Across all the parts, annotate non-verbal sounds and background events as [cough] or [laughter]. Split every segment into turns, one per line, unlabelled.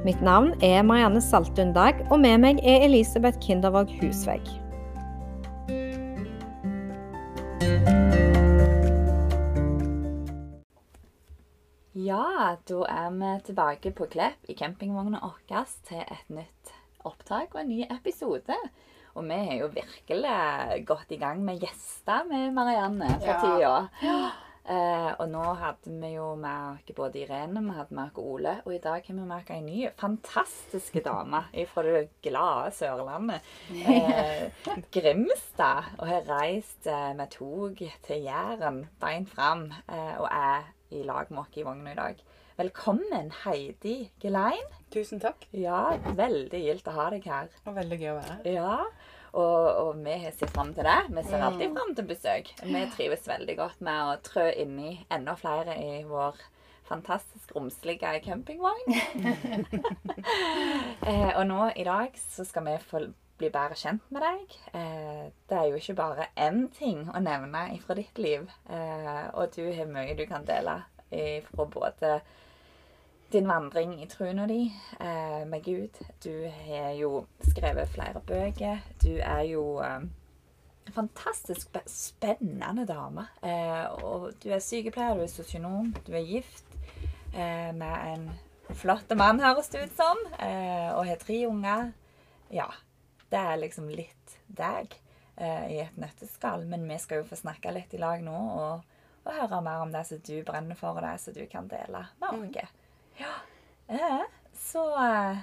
Mitt navn er Marianne Saltun Dag, og med meg er Elisabeth Kindervåg Husvegg.
Ja, da er vi tilbake på Klepp i campingvogna vår til et nytt opptak og en ny episode. Og vi er jo virkelig godt i gang med gjester med Marianne for
Ja.
Eh, og nå hadde vi jo med både Irene vi hadde med Ole, og i dag har vi med ei ny fantastisk dame fra det glade Sørlandet. Eh, [laughs] Grimstad. Og har reist eh, med tog til Jæren, beint fram, eh, og er i lag med oss i vogna i dag. Velkommen, Heidi Gelein.
Tusen takk.
Ja, veldig gildt å ha deg her.
Og veldig gøy å være her.
Ja, og, og vi sett fram til det. Vi ser alltid fram til besøk. Vi trives veldig godt med å trø inn i enda flere i vår fantastisk romslige campingvogn. [laughs] eh, og nå i dag så skal vi få bli bedre kjent med deg. Eh, det er jo ikke bare én ting å nevne fra ditt liv. Eh, og du har mye du kan dele fra både din vandring i troen di eh, med Gud. Du har jo skrevet flere bøker. Du er jo eh, en fantastisk spennende dame. Eh, og du er sykepleier, du er sosionom, du er gift eh, med en flott mann, høres det ut som, eh, og har tre unger. Ja, det er liksom litt deg eh, i et nøtteskall. Men vi skal jo få snakke litt i lag nå og, og høre mer om det som du brenner for, og det som du kan dele med oss. Ja. Eh, så eh,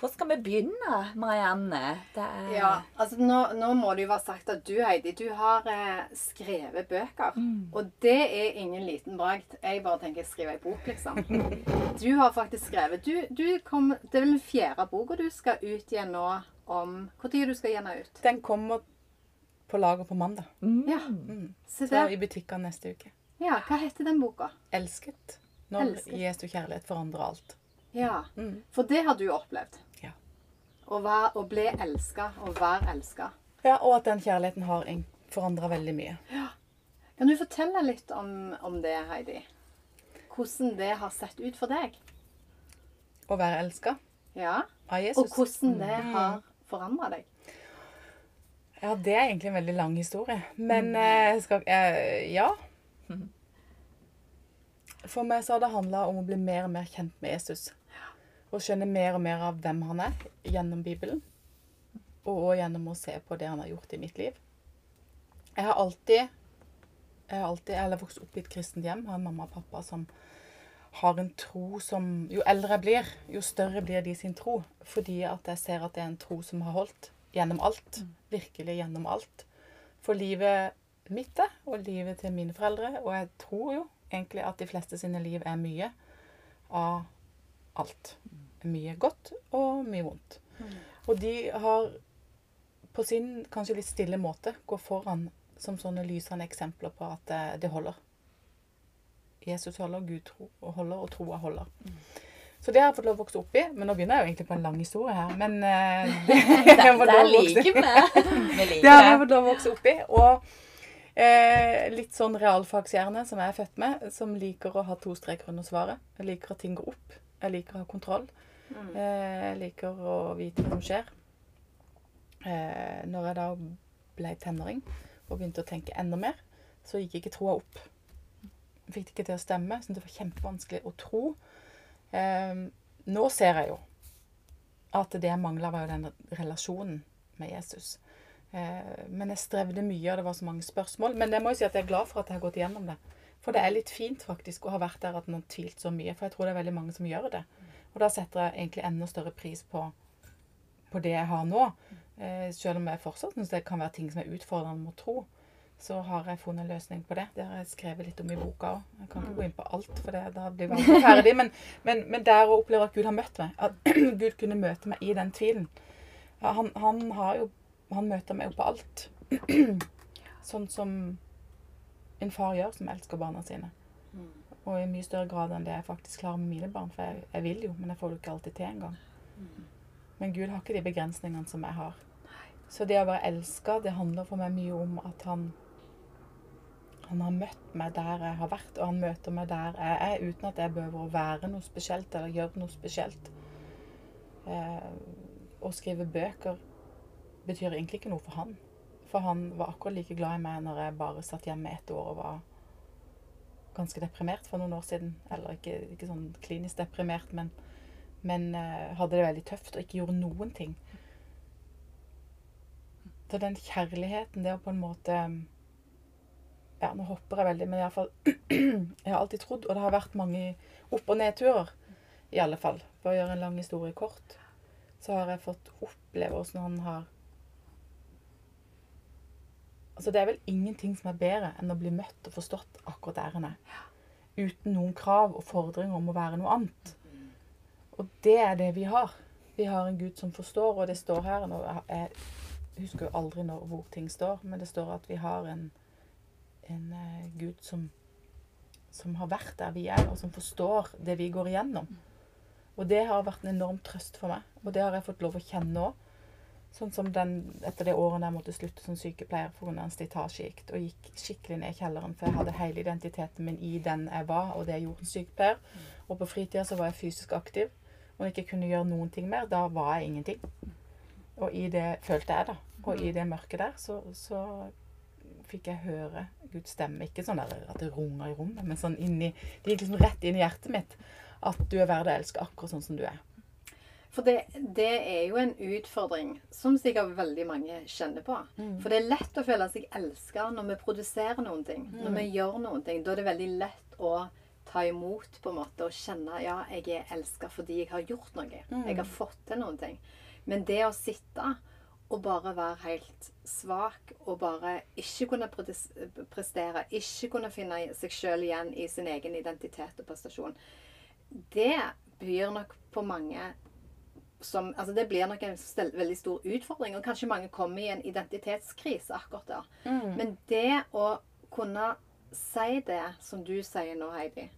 hvor skal vi begynne, Marianne? Det er
Ja, altså nå, nå må det jo være sagt at du, Heidi, du har eh, skrevet bøker. Og det er ingen liten bragd. Jeg bare tenker skrive ei bok, liksom. [laughs] Du har faktisk skrevet du, du kom, Det er vel den fjerde boka du skal ut igjen nå om Når du skal gi den ut?
Den kommer på lager på mandag.
Ja.
Mm. Så,
Så
i butikkene neste uke.
Ja, hva heter den boka?
Elsket. Når
Elsker.
Jesu kjærlighet forandrer alt.
Ja,
Mm.
For det har du opplevd.
Ja.
Å, være, å bli elska og være elska.
ja. Og at den kjærligheten har forandra veldig mye. Ja.
Kan du fortelle litt om, om det, Heidi? Hvordan det har sett ut for deg?
Å være elska
Ja.
av Jesus.
Og hvordan det har forandra deg.
Ja, det er egentlig en veldig lang historie. Men eh, skal eh, Ja. For meg så har det handla om å bli mer og mer kjent med Jesus. Og skjønne mer og mer av hvem han er gjennom Bibelen. Og også gjennom å se på det han har gjort i mitt liv. Jeg har alltid jeg har alltid, eller vokst opp i et kristent hjem. Har en mamma og pappa som har en tro som Jo eldre jeg blir, jo større blir de sin tro. Fordi at jeg ser at det er en tro som har holdt gjennom alt. Virkelig gjennom alt. For livet mitt og livet til mine foreldre. Og jeg tror jo egentlig at de fleste sine liv er mye av alt. Mye godt og mye vondt. Og de har på sin kanskje litt stille måte gå foran som sånne lysende eksempler på at det, det holder. Jesus holder, Gud tro, og holder, og troa holder. Så det har jeg fått lov å vokse opp i. Men nå begynner jeg jo egentlig på en lang historie her. Men uh, det,
Det
å vokse-
liker vi. [laughs] Vi liker
det har jeg fått lov å vokse opp i. Og eh, litt sånn realfagshjerne som jeg er født med, som liker å ha to streker under svaret. Jeg liker at ting går opp. Jeg liker å ha kontroll. Eh, jeg liker å vite hva som skjer. Eh, når jeg da ble tenåring og begynte å tenke enda mer, så gikk ikke troa opp. Jeg fikk det ikke til å stemme. Så det var kjempevanskelig å tro. Eh, nå ser jeg jo at det jeg mangla, var jo den relasjonen med Jesus. Eh, men jeg strevde mye, og det var så mange spørsmål. Men jeg må jo si at jeg er glad for at jeg har gått igjennom det. For det er litt fint faktisk å ha vært der at man har tvilt så mye. For jeg tror det er veldig mange som gjør det. Og da setter jeg egentlig enda større pris på, på det jeg har nå. Eh, selv om jeg fortsatt syns det kan være ting som er utfordrende mot tro. Så har jeg funnet en løsning på det. Det har jeg skrevet litt om i boka òg. Jeg kan ikke gå inn på alt, for det, da blir vi ferdig. Men, men, men der å oppleve at Gud har møtt meg. At [clears throat] Gud kunne møte meg i den tvilen. Han, han har jo han møter meg jo på alt. [clears throat] sånn som en far gjør som elsker barna sine. Og i mye større grad enn det jeg faktisk klarer med mine barn. For jeg, jeg vil jo, men jeg får det ikke alltid til engang. Men Gud har ikke de begrensningene som jeg har. Så det å være elska, det handler for meg mye om at han han har møtt meg der jeg har vært, og han møter meg der jeg er, uten at jeg behøver å være noe spesielt eller gjøre noe spesielt. Eh, å skrive bøker betyr egentlig ikke noe for han. For han var akkurat like glad i meg når jeg bare satt hjemme ett år og var ganske deprimert for noen år siden. Eller ikke, ikke sånn klinisk deprimert, men, men uh, hadde det veldig tøft og ikke gjorde noen ting. Så den kjærligheten, det å på en måte Ja, nå hopper jeg veldig, men iallfall [clears throat] Jeg har alltid trodd, og det har vært mange opp- og nedturer, i alle fall. For å gjøre en lang historie kort, så har jeg fått oppleve åssen han har Altså, det er vel ingenting som er bedre enn å bli møtt og forstått akkurat der en er. Uten noen krav og fordringer om å være noe annet. Og det er det vi har. Vi har en Gud som forstår, og det står her nå, Jeg husker jo aldri når, hvor ting står, men det står at vi har en, en uh, Gud som, som har vært der vi er, og som forstår det vi går igjennom. Og det har vært en enorm trøst for meg, og det har jeg fått lov å kjenne òg. Sånn som den, etter det året jeg måtte slutte som sykepleier pga. en slitasjegikt, og gikk skikkelig ned i kjelleren, for jeg hadde hele identiteten min i den jeg var, og det jeg gjorde som sykepleier. Og på fritida så var jeg fysisk aktiv. Og ikke kunne gjøre noen ting mer, da var jeg ingenting. Og i det følte jeg, da. Og i det mørket der så, så fikk jeg høre Guds stemme. Ikke sånn der at det runger i rommet, men sånn inni Det gikk liksom rett inn i hjertet mitt. At du er verd å elske akkurat sånn som du er.
For det, det, er jo en utfordring som sikkert veldig mange kjenner på. Mm. For det er lett å føle seg elska når vi produserer noen ting. Mm. Når vi gjør noen ting. Da er det veldig lett å ta imot på en måte og kjenne ja, jeg er elska fordi jeg har gjort noe. Mm. Jeg har fått til noen ting. Men det å sitte og bare være helt svak og bare ikke kunne prestere, ikke kunne finne seg sjøl igjen i sin egen identitet og prestasjon, det byr nok på mange som Altså, det blir nok en veldig stor utfordring, og kanskje mange kommer i en identitetskrise akkurat der. Mm. Men det å kunne si det som du sier nå, Heidi,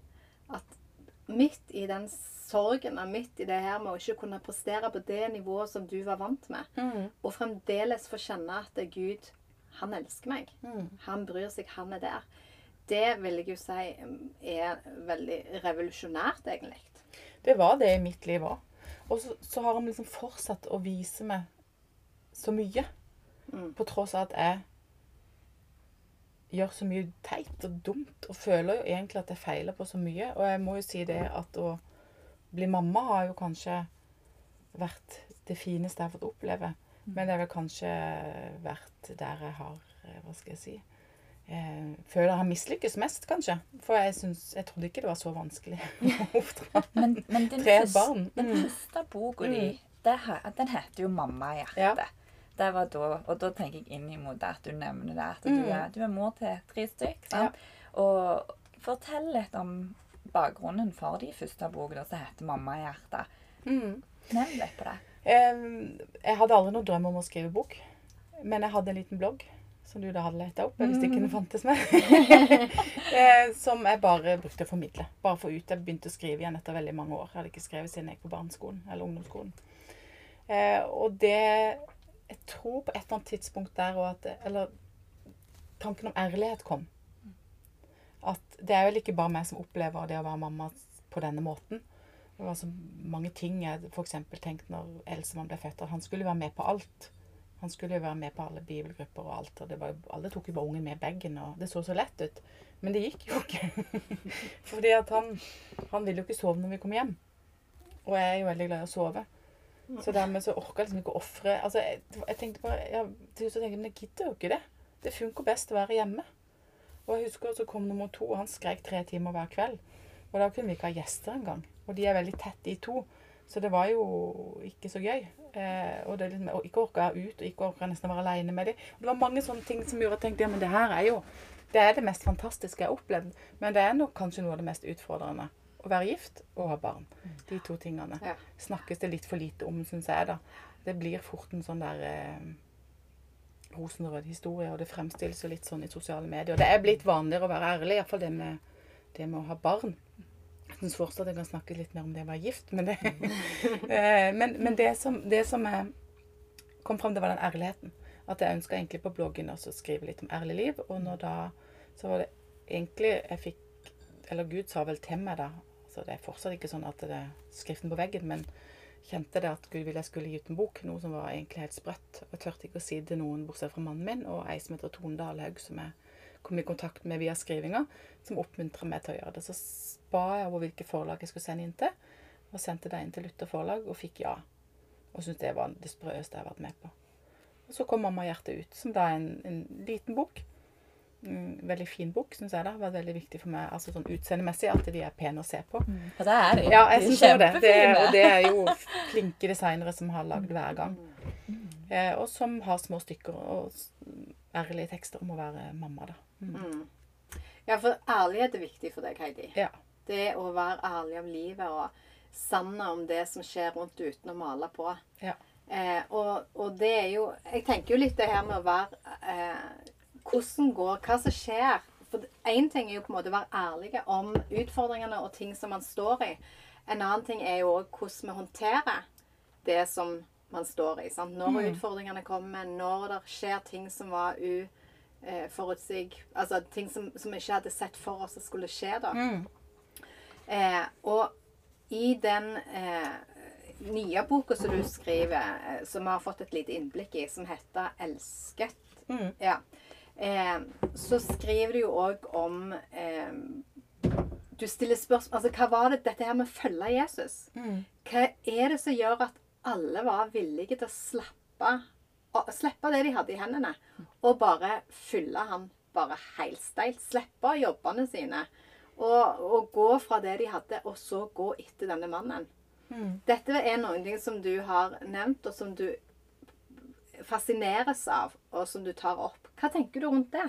at midt i den sorgen og midt i det her med å ikke kunne prestere på det nivået som du var vant med, mm. og fremdeles få kjenne at det er Gud, han elsker meg, mm. han bryr seg, han er der, det vil jeg jo si er veldig revolusjonært, egentlig.
Det var det i mitt liv òg. Og så, så, har han liksom fortsatt å vise meg så mye. Mm. På tross av at jeg gjør så mye teit og dumt. Og føler jo egentlig at jeg feiler på så mye. Og jeg må jo si det at å bli mamma har jo kanskje vært det fineste jeg har fått oppleve. Mm. Men det har vel kanskje vært der jeg har Hva skal jeg si eh, føler jeg har mislykkes mest, kanskje. For jeg, synes, jeg trodde ikke det var så vanskelig å [laughs] oppdra
men, men tre første, barn. Den mm. første boka di, mm. den heter jo 'Mamma i hjertet'. Ja. Det var da, og da tenker jeg inn imot at du nevner det, at mm. du, er, du, er, mor til tre stykk. Ja. Og fortell litt om bakgrunnen for de første bokene som heter 'Mamma i hjertet'. Mm. Nevn litt på det.
Jeg hadde aldri noen drøm om å skrive bok, men jeg hadde en liten blogg som du da hadde leta opp, hvis det ikke mm. fantes mer. [laughs] Eh, som jeg bare brukte å formidle. Bare få ut. Jeg begynte å skrive igjen etter veldig mange år. Jeg hadde ikke skrevet siden jeg gikk på barneskolen eller ungdomsskolen. Eh, og det Jeg tror på et eller annet tidspunkt der òg at Eller tanken om ærlighet kom. At det er vel ikke bare meg som opplever det å være mamma på denne måten. Det var så mange ting jeg f.eks. tenkte når Elsemann ble født, at han skulle være med på alt. Han skulle jo være med på alle bibelgrupper og alt. og var, Alle tok jo bare ungen med i bagen, og det så så lett ut. Men det gikk jo ikke. [laughs] Fordi at han, han ville jo ikke sove når vi kom hjem. Og jeg er jo veldig glad i å sove. Så dermed så orka jeg liksom ikke å ofre altså, jeg, jeg, tenkte bare, ja, til slutt tenkte jeg, Men jeg gidder jo ikke det. Det funker best å være hjemme. Og jeg husker så kom nummer to, og han skrek tre timer hver kveld. Og da kunne vi ikke ha gjester engang. Og de er veldig tett, de to. Så det var jo ikke så gøy. Eh, og, det, liksom, og ikke orka ut, og ikke orka nesten å være aleine med dem. Det var mange sånne ting som gjorde at jeg tenkte ja, men det her er jo det er det mest fantastiske jeg har opplevd. Men det er nok kanskje noe av det mest utfordrende. Å være gift og ha barn. De to tingene. Ja. Snakkes det litt for lite om, syns jeg, da. Det blir fort en sånn der eh, rosenrød historie, og det fremstilles jo litt sånn i sosiale medier. Det er blitt vanligere å være ærlig, iallfall det med, det med å ha barn. Syns fortsatt jeg kan snakke litt mer om det å være gift, men det, [laughs] Eh, men, men det som, det som er, kom fram, det var den ærligheten. At jeg ønska egentlig på bloggen også å skrive litt om ærlig liv. Og når da så var det egentlig jeg fikk Eller Gud sa vel til meg da så Det er fortsatt ikke sånn at det er skriften på veggen, men kjente det at Gud ville jeg skulle gi ut en bok. Noe som var egentlig helt sprøtt. Jeg turte ikke å si det til noen bortsett fra mannen min og ei som heter Tone Dalhaug, som jeg kom i kontakt med via skrivinga, som oppmuntra meg til å gjøre det. Så ba jeg over hvilke forlag jeg skulle sende inn til, og sendte det inn til Luther forlag, og fikk ja. Og syntes det var det sprøeste jeg har vært med på. Og så kom 'Mamma hjertet ut, som da er en, en liten bok. Mm, veldig fin bok, syns jeg. Det har vært veldig viktig for meg altså sånn utseendemessig at de er pene å se på.
Ja, det er de.
Ja, jeg
de er
syns det. det.
kjempefine.
Og det er jo flinke designere som har lagd hver gang. Eh, og som har små stykker og ærlige tekster om å være mamma, da. Mm.
Mm. Ja, for ærlighet er viktig for deg, Heidi.
Ja.
Det å være ærlig om livet og sanne om det som skjer rundt uten å male på.
Ja.
Eh, og, og det er jo Jeg tenker jo litt det her med å være eh, Hvordan går Hva som skjer. For én ting er jo på en måte å være ærlige om utfordringene og ting som man står i. En annen ting er jo òg hvordan vi håndterer det som man står i. Sant? Når
Mm.
utfordringene kommer, når det skjer ting som var uforutsig Altså ting som, som vi ikke hadde sett for oss at skulle skje, da.
Mm.
Eh, og i den eh, nye boka som du skriver, eh, som vi har fått et lite innblikk i, som heter 'Elsket',
Mm.
ja, eh, så skriver du jo òg om eh, Du stiller spørsmål Altså, hva var det dette her med å følge Jesus?
Mm.
Hva er det som gjør at alle var villige til å slappe slippe det de hadde i hendene, og bare fylle han bare helsteilt? Slippe jobbene sine og, og gå fra det de hadde, og så gå etter denne mannen.
Mm.
Dette er noen ting som du har nevnt, og som du fascineres av, og som du tar opp. Hva tenker du rundt det?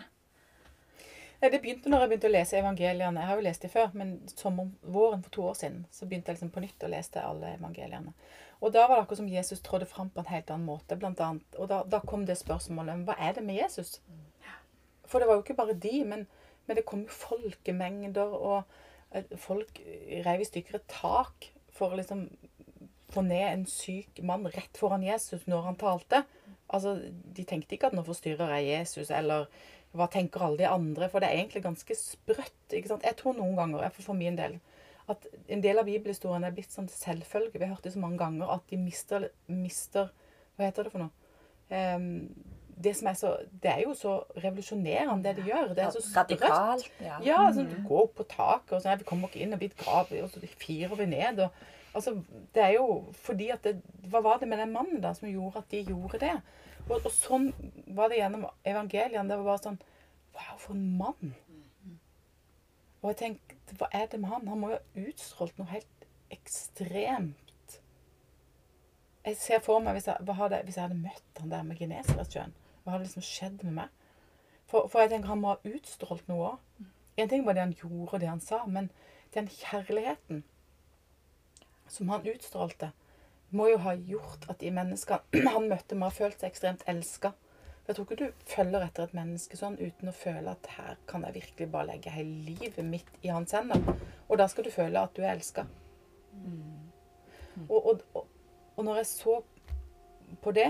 Det begynte når jeg begynte å lese evangeliene. Jeg har jo lest dem før, men sommeren, våren for to år siden så begynte jeg liksom på nytt å lese alle evangeliene. Og da var det akkurat som Jesus trådde fram på en helt annen måte. Blant annet. Og da, da kom det spørsmålet hva er det med Jesus? For det var jo ikke bare de, men, men det kom jo folkemengder, og eh, folk rev i stykker et tak for å liksom få ned en syk mann rett foran Jesus når han talte. Altså, De tenkte ikke at nå forstyrrer jeg Jesus, eller hva tenker alle de andre? For det er egentlig ganske sprøtt. ikke sant? Jeg tror noen ganger, for min del, at en del av bibelhistorien er blitt sånn selvfølge. Vi har hørt det så mange ganger at de mister, mister Hva heter det for noe? Um, det, som er så, det er jo så revolusjonerende, det de gjør. Det er så sprøtt.
Radikalt. Ja.
Ja, sånn, du går opp på taket, og så nei, vi kommer ikke inn og blir gravet, og så firer vi ned. Og, altså, det er jo fordi at det, Hva var det med den mannen da som gjorde at de gjorde det? Og, og sånn var det gjennom evangeliene. Det var bare sånn Wow, for en mann! Og jeg tenkte, hva er det med han? Han må jo ha utstrålt noe helt ekstremt. Jeg ser for meg hvis jeg, hadde, hvis jeg hadde møtt han der med Genesaretsjøen. Hva hadde liksom skjedd med meg? For, for jeg tenker han må ha utstrålt noe òg. En ting var det han gjorde, og det han sa, men den kjærligheten som han utstrålte, må jo ha gjort at de menneskene [clears throat] han møtte, må ha følt seg ekstremt elska. Jeg tror ikke du følger etter et menneske sånn uten å føle at her kan jeg virkelig bare legge hele livet mitt i hans hender. Og da skal du føle at du er elska. Og, og, og, og når jeg så på det,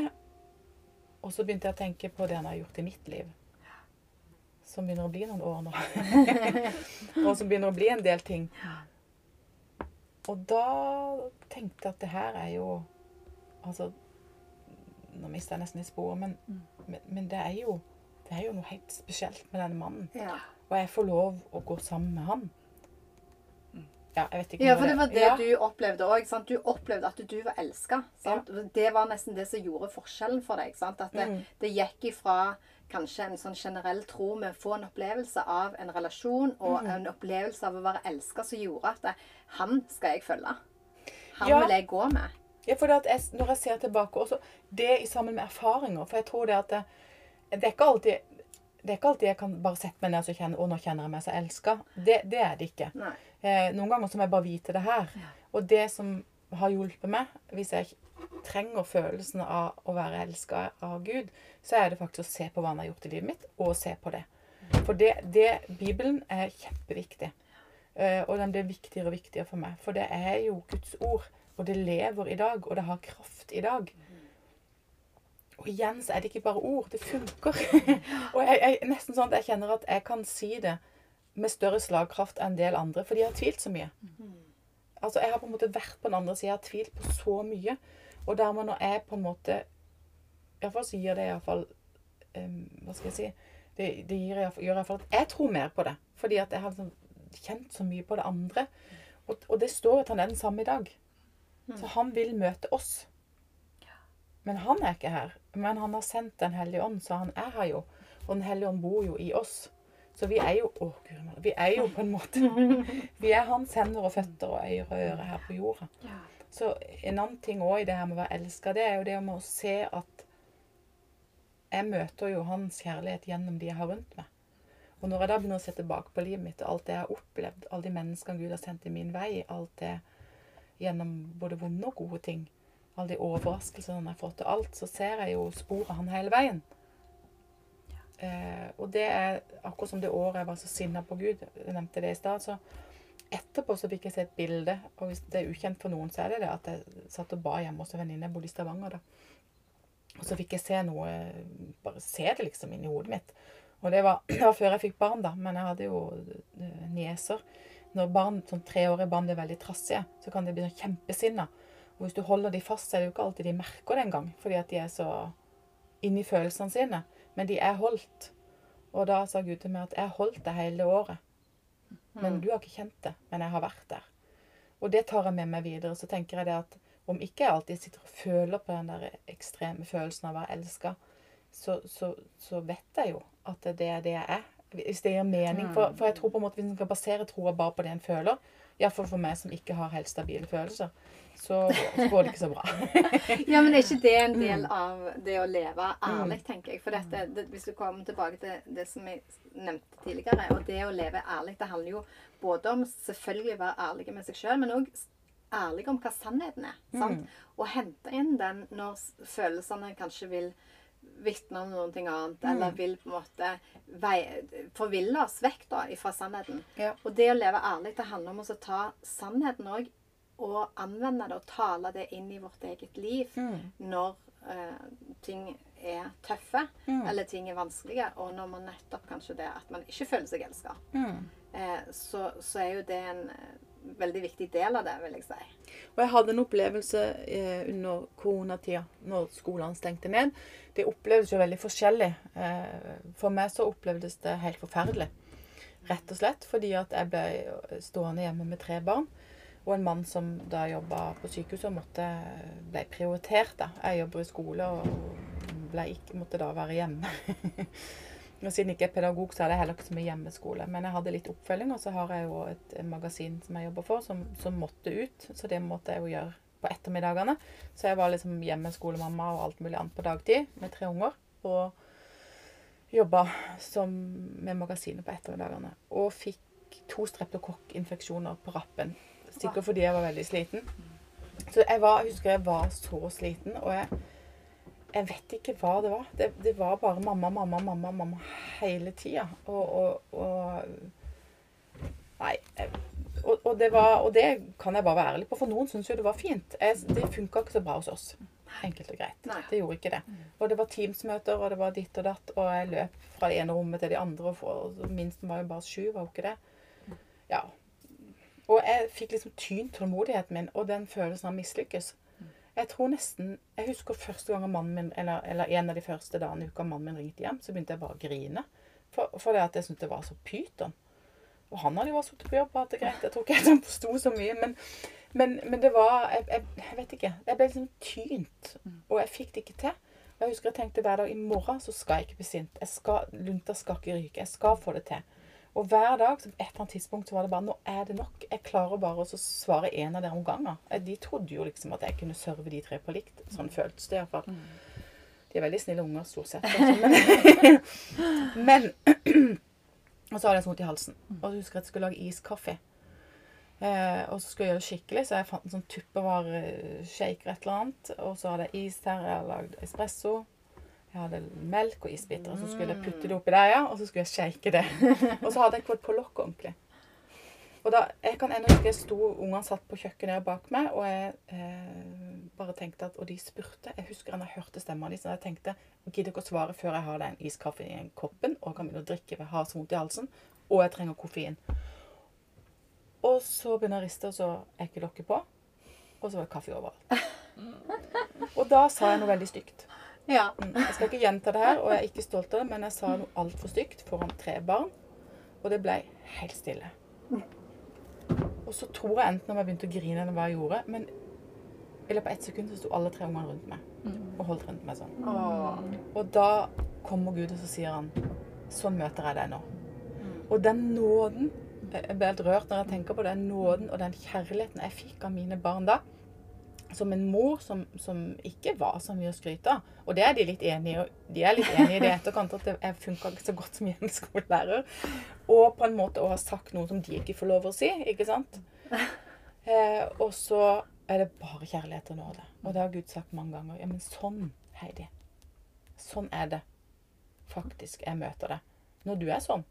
og så begynte jeg å tenke på det han har gjort i mitt liv, som begynner å bli noen år nå, [laughs] og som begynner å bli en del ting. Og da tenkte jeg at det her er jo Altså Nå mister jeg nesten litt sporet, men, men, men det, er jo, det er jo noe helt spesielt med denne mannen.
Ja.
Og jeg får lov å gå sammen med han. Ja, jeg vet ikke
Ja, for det var det
ja.
du opplevde òg. Du opplevde at du var elska. Det var nesten det som gjorde forskjellen for deg. Sant? At det,
Mm.
det gikk ifra kanskje en sånn generell tro med å få en opplevelse av en relasjon og
Mm.
en opplevelse av å være elska, som gjorde at det, han skal jeg følge. Han
Ja.
vil jeg gå med.
Ja, for jeg, når jeg ser tilbake også, Det i sammen med erfaringer. For jeg tror det at det, det er ikke alltid det er ikke alltid jeg kan bare sette meg ned og kjenne å, nå kjenner jeg meg så elska. Det, det er det ikke. Eh, noen ganger så må jeg bare vite det her. Og det som har hjulpet meg, hvis jeg trenger følelsen av å være elska av Gud, så er det faktisk å se på hva han har gjort i livet mitt, og se på det. For det, det Bibelen er kjempeviktig. Eh, og den blir viktigere og viktigere for meg. For det er jo Guds ord. Og det lever i dag, og det har kraft i dag. Og igjen så er det ikke bare ord. Det funker. [laughs] og jeg, jeg, nesten sånn at jeg kjenner at jeg kan si det med større slagkraft enn en del andre, for de har tvilt så mye. Altså, Jeg har på en måte vært på den andre sida og tvilt på så mye. Og dermed når jeg på en måte Iallfall så gir det iallfall um, Hva skal jeg si Det, det gir gjør iallfall at jeg tror mer på det. Fordi at jeg har liksom kjent så mye på det andre. Og, og det står han er den samme i dag. Så han vil møte oss. Men han er ikke her. Men han har sendt Den hellige ånd, så han er her jo. Og Den hellige ånd bor jo i oss. Så vi er jo Å, Gud, vi er jo på en måte [laughs] Vi er hans hender og føtter og øyre og øre her på jorda. Så en annen ting òg i det her med å være elska, det er jo det med å se at jeg møter jo hans kjærlighet gjennom de jeg har rundt meg. Og når jeg da begynner å se tilbake på livet mitt og alt det jeg har opplevd, alle de menneskene Gud har sendt i min vei, alt det gjennom både vonde og gode ting, alle de overraskelsene jeg har fått til alt, så ser jeg jo sporet han hele veien. Eh, og det er akkurat som det året jeg var så sinna på Gud, jeg nevnte det i stad, så etterpå så fikk jeg se et bilde, og hvis det er ukjent for noen, så er det det at jeg satt og ba hjemme hos en venninne, jeg bodde i Stavanger da. Og så fikk jeg se noe, bare se det liksom inni hodet mitt. Og det var, det [clears throat] var før jeg fikk barn, da, men jeg hadde jo eh, nieser. Når barn, sånn treårige barn blir veldig trassige, så kan de bli sånn kjempesinna. Og hvis du holder de fast, så er det jo ikke alltid de merker det engang, fordi at de er så inni følelsene sine. Men de er holdt. Og da sa Gud til meg at 'jeg har holdt det hele året'. Men du har ikke kjent det. Men jeg har vært der. Og det tar jeg med meg videre. Så tenker jeg det at om ikke jeg alltid sitter og føler på den der ekstreme følelsen av å være elska, så, så, så, vet jeg jo at det er det jeg er. Hvis det gir mening. For, for jeg tror på en måte hvis en skal basere troa bare på det en føler, iallfall for meg som ikke har helt stabile følelser, så går det ikke så bra. [laughs]
ja, men er ikke det en del av det å leve ærlig, tenker jeg? For dette, det, hvis du kommer tilbake til det som jeg nevnte tidligere, og det å leve ærlig, det handler jo både om selvfølgelig å være ærlig med seg sjøl, men òg ærlig om hva sannheten er. sant? Og hente inn den når følelsene kanskje vil vitne om noe annet, eller vil på en måte forville oss vekk da, fra sannheten.
Ja.
Og det å leve ærlig, det handler om å ta sannheten òg og anvende det og tale det inn i vårt eget liv når uh, ting er tøffe eller ting er vanskelige, og når man nettopp kanskje det at man ikke føler seg elska. Eh, så, så er jo det en eh, veldig viktig del av det, vil jeg si.
Og jeg hadde en opplevelse eh, under koronatida, når skolene stengte ned. Det opplevdes jo veldig forskjellig. Eh, for meg så opplevdes det helt forferdelig. Rett og slett fordi at jeg ble stående hjemme med tre barn. Og en mann som da jobba på sykehuset, måtte, ble prioritert. da. Jeg jobber i skole og ikke, måtte da være hjemme. [laughs] Og siden jeg ikke er pedagog, så er det heller ikke så mye hjemmeskole. Men jeg hadde litt oppfølging, og så har jeg jo et magasin som jeg jobber for, som, som måtte ut. Så det måtte jeg jo gjøre på ettermiddagene. Så jeg var liksom hjemmeskolemamma og alt mulig annet på dagtid med tre unger. Og jobba med magasinet på ettermiddagene. Og fikk to streptokokkinfeksjoner på rappen. Sikkert fordi jeg var veldig sliten. Så jeg, var, jeg husker jeg var så sliten, og jeg jeg vet ikke hva det var. Det, det var bare mamma, mamma, mamma mamma hele tida. Og, og, og, Nei. Og, og, det var, og det kan jeg bare være ærlig på, for noen syns jo det var fint. Jeg, det funka ikke så bra hos oss. Enkelt og greit.
Nei.
Det gjorde ikke det. Og det var Teams-møter, og det var ditt og datt, og jeg løp fra det ene rommet til det andre. Og, minst var jo bare sju, var jo ikke det? Ja. Og jeg fikk liksom tynt tålmodigheten min, og den følelsen av mislykkes. Jeg tror nesten Jeg husker første gang mannen min, eller, eller en av de første dagene i uka mannen min ringte hjem, så begynte jeg bare å grine. For, for det at jeg syntes det var så pyton. Og han hadde jo også sittet på jobb og hatt det greit. Jeg tror ikke jeg forsto så mye. Men, men, men det var jeg, jeg, jeg, vet ikke. Jeg ble liksom tynt. Og jeg fikk det ikke til. Jeg husker jeg tenkte hver dag i morgen så skal jeg ikke bli sint. Lunta skal ikke ryke. Jeg skal få det til. Og hver dag så på et eller annet tidspunkt så var det bare Nå er det nok. Jeg klarer bare å svare en av dere om gangen. De trodde jo liksom at jeg kunne serve de tre på likt. Sånn føltes det iallfall. De er veldig snille unger stort sett. Altså. [laughs] Men, men [clears throat] Og så hadde jeg så vondt i halsen. Og så husker jeg at jeg skulle lage iskaffe. Eh, og så skulle jeg gjøre det skikkelig, så jeg fant en sånn tuppevareshaker et eller annet. Og så hadde jeg is der. Jeg hadde lagd espresso. Jeg hadde melk og isbiter. Og så skulle jeg putte det oppi der, ja. Og så skulle jeg shake det. [laughs] Og så hadde jeg ikke fått på lokket ordentlig. Og da, jeg kan ennå huske jeg sto, Ungene satt på kjøkkenet bak meg, og jeg eh, bare tenkte at Og de spurte. Jeg husker jeg hørte stemmen deres. Og jeg tenkte gidder ikke å svare før jeg har den iskaffe i koppen og kan begynne å drikke. for Jeg har så vondt i halsen, og jeg trenger koffein. Og så begynner jeg å riste, og så er ikke lokket på. Og så var det kaffe overalt. [laughs] Og da sa jeg noe veldig stygt.
Ja.
Mm. Jeg skal ikke gjenta det her, og jeg er ikke stolt av det, men jeg sa noe altfor stygt foran tre barn. Og det ble helt stille. Og så tror jeg enten om jeg begynte å grine eller hva jeg gjorde, men i løpet av ett sekund så sto alle tre ungene rundt meg og holdt rundt meg sånn. Og da kommer Gud, og så sier han Sånn møter jeg deg nå. Og den nåden Jeg ble helt rørt når jeg tenker på den nåden og den kjærligheten jeg fikk av mine barn da. Som en mor som, som ikke var så mye å skryte av. Og det er de litt enig i. De er litt enig i det etterkant at det funka ikke så godt som hjemmeskolelærer. [laughs] Og på en måte å ha sagt noe som de ikke får lov å si. ikke sant? Eh, og så er det bare kjærlighet og nåde. Og det har Gud sagt mange ganger. Ja, men sånn, Heidi. Sånn er det faktisk jeg møter det. Når du er sånn.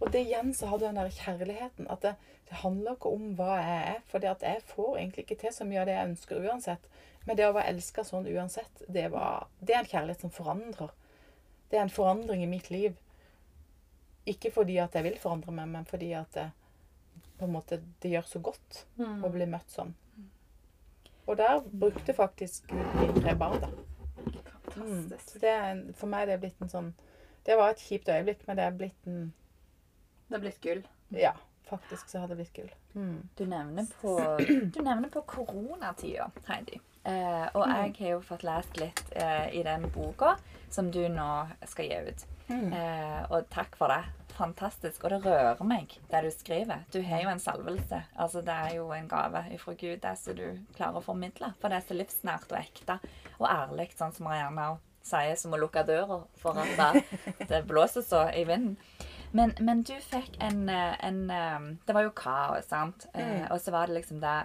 Og det igjen så har du den der kjærligheten. At det, det handler ikke om hva jeg er. For det at jeg får egentlig ikke til så mye av det jeg ønsker uansett. Men det å være elska sånn uansett, det, var, det er en kjærlighet som forandrer. Det er en forandring i mitt liv. Ikke fordi at jeg vil forandre meg, men fordi at det, på en måte, det gjør så godt å bli møtt sånn. Og der brukte faktisk de tre barn, da. Mm.
Fantastisk.
Så det for meg er blitt en sånn Det var et kjipt øyeblikk, men det er blitt en
Det har blitt gull.
Ja, faktisk så har det blitt gull. Mm.
Du nevner på, du nevner på koronatida, Heidi. Eh, og jeg har jo fått lest litt eh, i den boka som du nå skal gi ut.
Mm.
Eh, og takk for det. Fantastisk. Og det rører meg, det du skriver. Du har jo en salvelse. Altså, det er jo en gave ifra Gud, det som du klarer å formidle. For det er så livsnært og ekte og ærlig, sånn som Marianne sier, som å lukke døra for at det, [laughs] det blåser så i vinden. Men, men du fikk en, eh, en eh, Det var jo kaos, sant? Eh, og så var det liksom det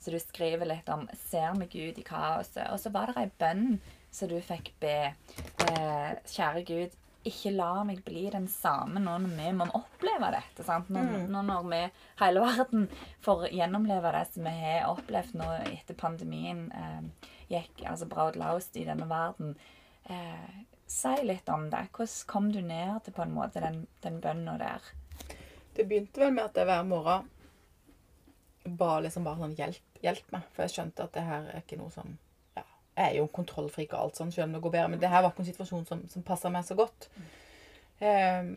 Så du skriver litt om Ser vi Gud i kaoset? Og så var det ei bønn som du fikk be. Kjære Gud, ikke la meg bli den samme nå når vi må oppleve dette. sant? Nå, nå når vi, hele verden, får gjennomleve det som vi har opplevd nå etter pandemien eh, gikk altså braut løst i denne verden. Eh, si litt om det. Hvordan kom du ned til på en måte den, den bønna der?
Det begynte vel med at jeg hver morgen ba liksom bare sånn hjelp, hjelp meg. For jeg skjønte at det her er ikke noe som ja, Jeg er jo kontrollfrik og alt sånn, selv om det går bedre. Men det her var ikke en situasjon som, som passa meg så godt. Um,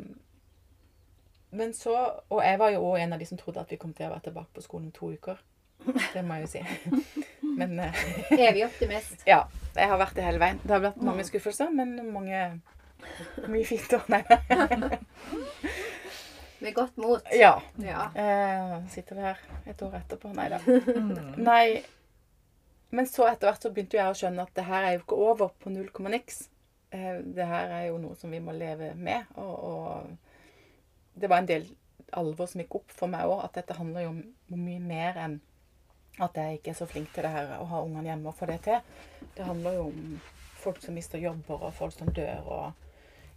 men så Og jeg var jo òg en av de som trodde at vi kom til å være tilbake på skolen om to uker. Det må jeg jo si. [laughs] Men eh,
Evig optimist. [laughs]
ja. Jeg har vært det hele veien. Det har vært mange skuffelser, men mange Mye fint òg. [laughs] Nei.
Med godt mot.
Ja.
Ja.
Eh, sitter vi her et år etterpå? Nei da. Nei. Men så etter hvert så begynte jeg å skjønne at det her er jo ikke over på null komma niks. Eh, det her er jo noe som vi må leve med. Og, og det var en del alvor som gikk opp for meg òg, at dette handler jo om mye mer enn at jeg ikke er så flink til det her å ha ungene hjemme og få det til. Det handler jo om folk som mister jobber, og folk som dør. og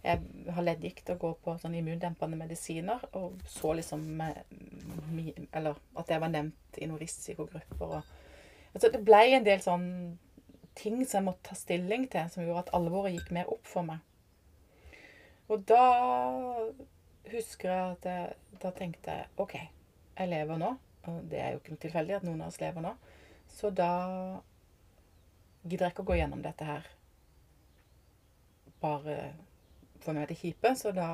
jeg har leddgikt og går på sånn immundempende medisiner. Og så liksom Eller at jeg var nevnt i noen risikogrupper. Og, altså det ble en del sånn ting som jeg måtte ta stilling til, som gjorde at alvoret gikk mer opp for meg. Og da husker jeg at jeg, da tenkte OK, jeg lever nå. Og det er jo ikke noe tilfeldig at noen av oss lever nå. Så da gidder jeg ikke å gå gjennom dette her bare for meg det kjipe, så da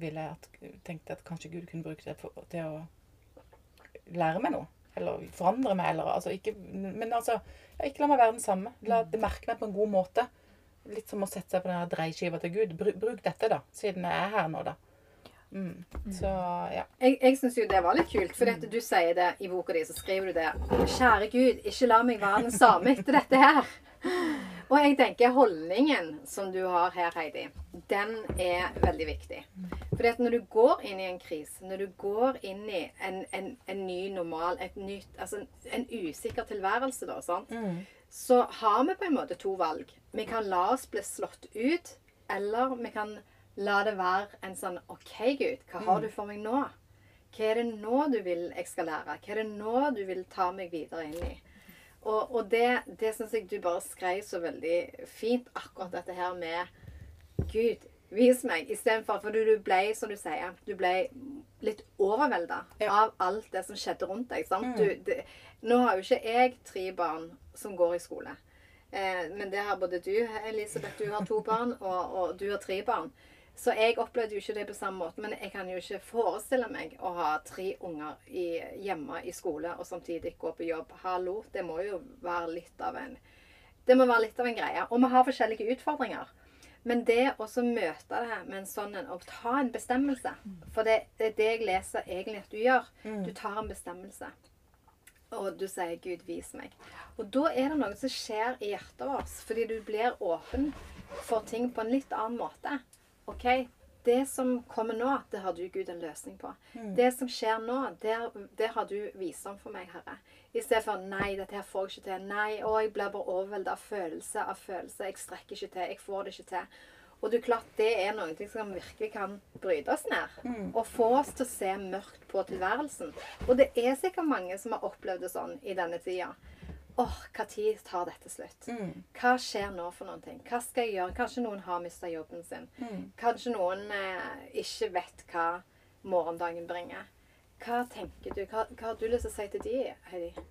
ville jeg at, tenkte at kanskje Gud kunne bruke det for, til å lære meg noe. Eller forandre meg, eller altså ikke Men altså, ikke la meg være den samme. La det merke meg på en god måte. Litt som å sette seg på den dreiskiva til Gud. Bruk, bruk dette, da, siden jeg er her nå, da. Mm. Så ja.
Jeg, jeg syns jo det var litt kult, for du sier det i boka di, så skriver du det. Kjære Gud, ikke la meg være den samme etter dette her. Og jeg tenker holdningen som du har her, Heidi, den er veldig viktig. For at når du går inn i en krise, når du går inn i en, en, en ny normal, et nytt, altså en usikker tilværelse, da, sant? så har vi på en måte to valg. Vi kan la oss bli slått ut, eller vi kan la det være en sånn OK, Gud, hva har du for meg nå? Hva er det nå du vil jeg skal lære? Hva er det nå du vil ta meg videre inn i? Og, og det, det syns jeg du bare skrev så veldig fint, akkurat dette her med Gud, vis meg. Istedenfor For du ble, som du sier, du ble litt overvelda
Ja.
av alt det som skjedde rundt deg. sant? Du, det, nå har jo ikke jeg tre barn som går i skole. Eh, men det har både du, Elisabeth, du har to barn, og, og du har tre barn. Så jeg opplevde jo ikke det på samme måte. Men jeg kan jo ikke forestille meg å ha tre unger i, hjemme i skole og samtidig gå på jobb. Hallo, det må jo være litt av en Det må være litt av en greie. Og vi har forskjellige utfordringer. Men det å møte det med en sånn en, og ta en bestemmelse For det, det er det jeg leser egentlig at du gjør. Du tar en bestemmelse. Og du sier 'Gud, vis meg'. Og da er det noe som skjer i hjertet vårt. Fordi du blir åpen for ting på en litt annen måte. OK, det som kommer nå, det har du, Gud, en løsning på. Det som skjer nå, det, det har du visdom for meg, Herre. I stedet for 'nei, dette her får jeg ikke til'. 'Nei, å, jeg blir bare overveldet av følelse av følelse'. 'Jeg strekker ikke til. Jeg får det ikke til'. Og det er klart det er noe som virkelig kan bryte oss ned. Og få oss til å se mørkt på tilværelsen. Og det er sikkert mange som har opplevd det sånn i denne tida. Åh, når tar dette slutt? Hva skjer nå for noen ting? Hva skal jeg gjøre? Kanskje noen har mista jobben sin. Kanskje noen eh, ikke vet hva morgendagen bringer. Hva tenker du? Hva, hva har du lyst til å si til de, Heidi?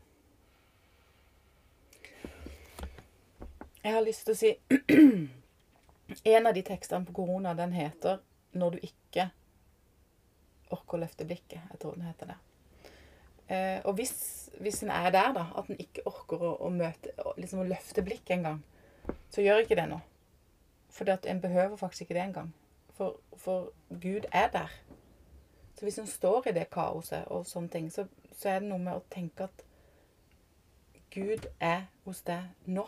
Jeg har lyst til å si [clears throat] En av de tekstene på korona, den heter 'Når du ikke orker å løfte blikket'. Jeg tror den heter det. Eh, og hvis, hvis en er der, da, at en ikke orker å, å møte liksom å løfte blikket engang, så gjør ikke det noe. For en behøver faktisk ikke det engang. For, for Gud er der. Så hvis en står i det kaoset og sånne ting, så, så er det noe med å tenke at Gud er hos deg nå.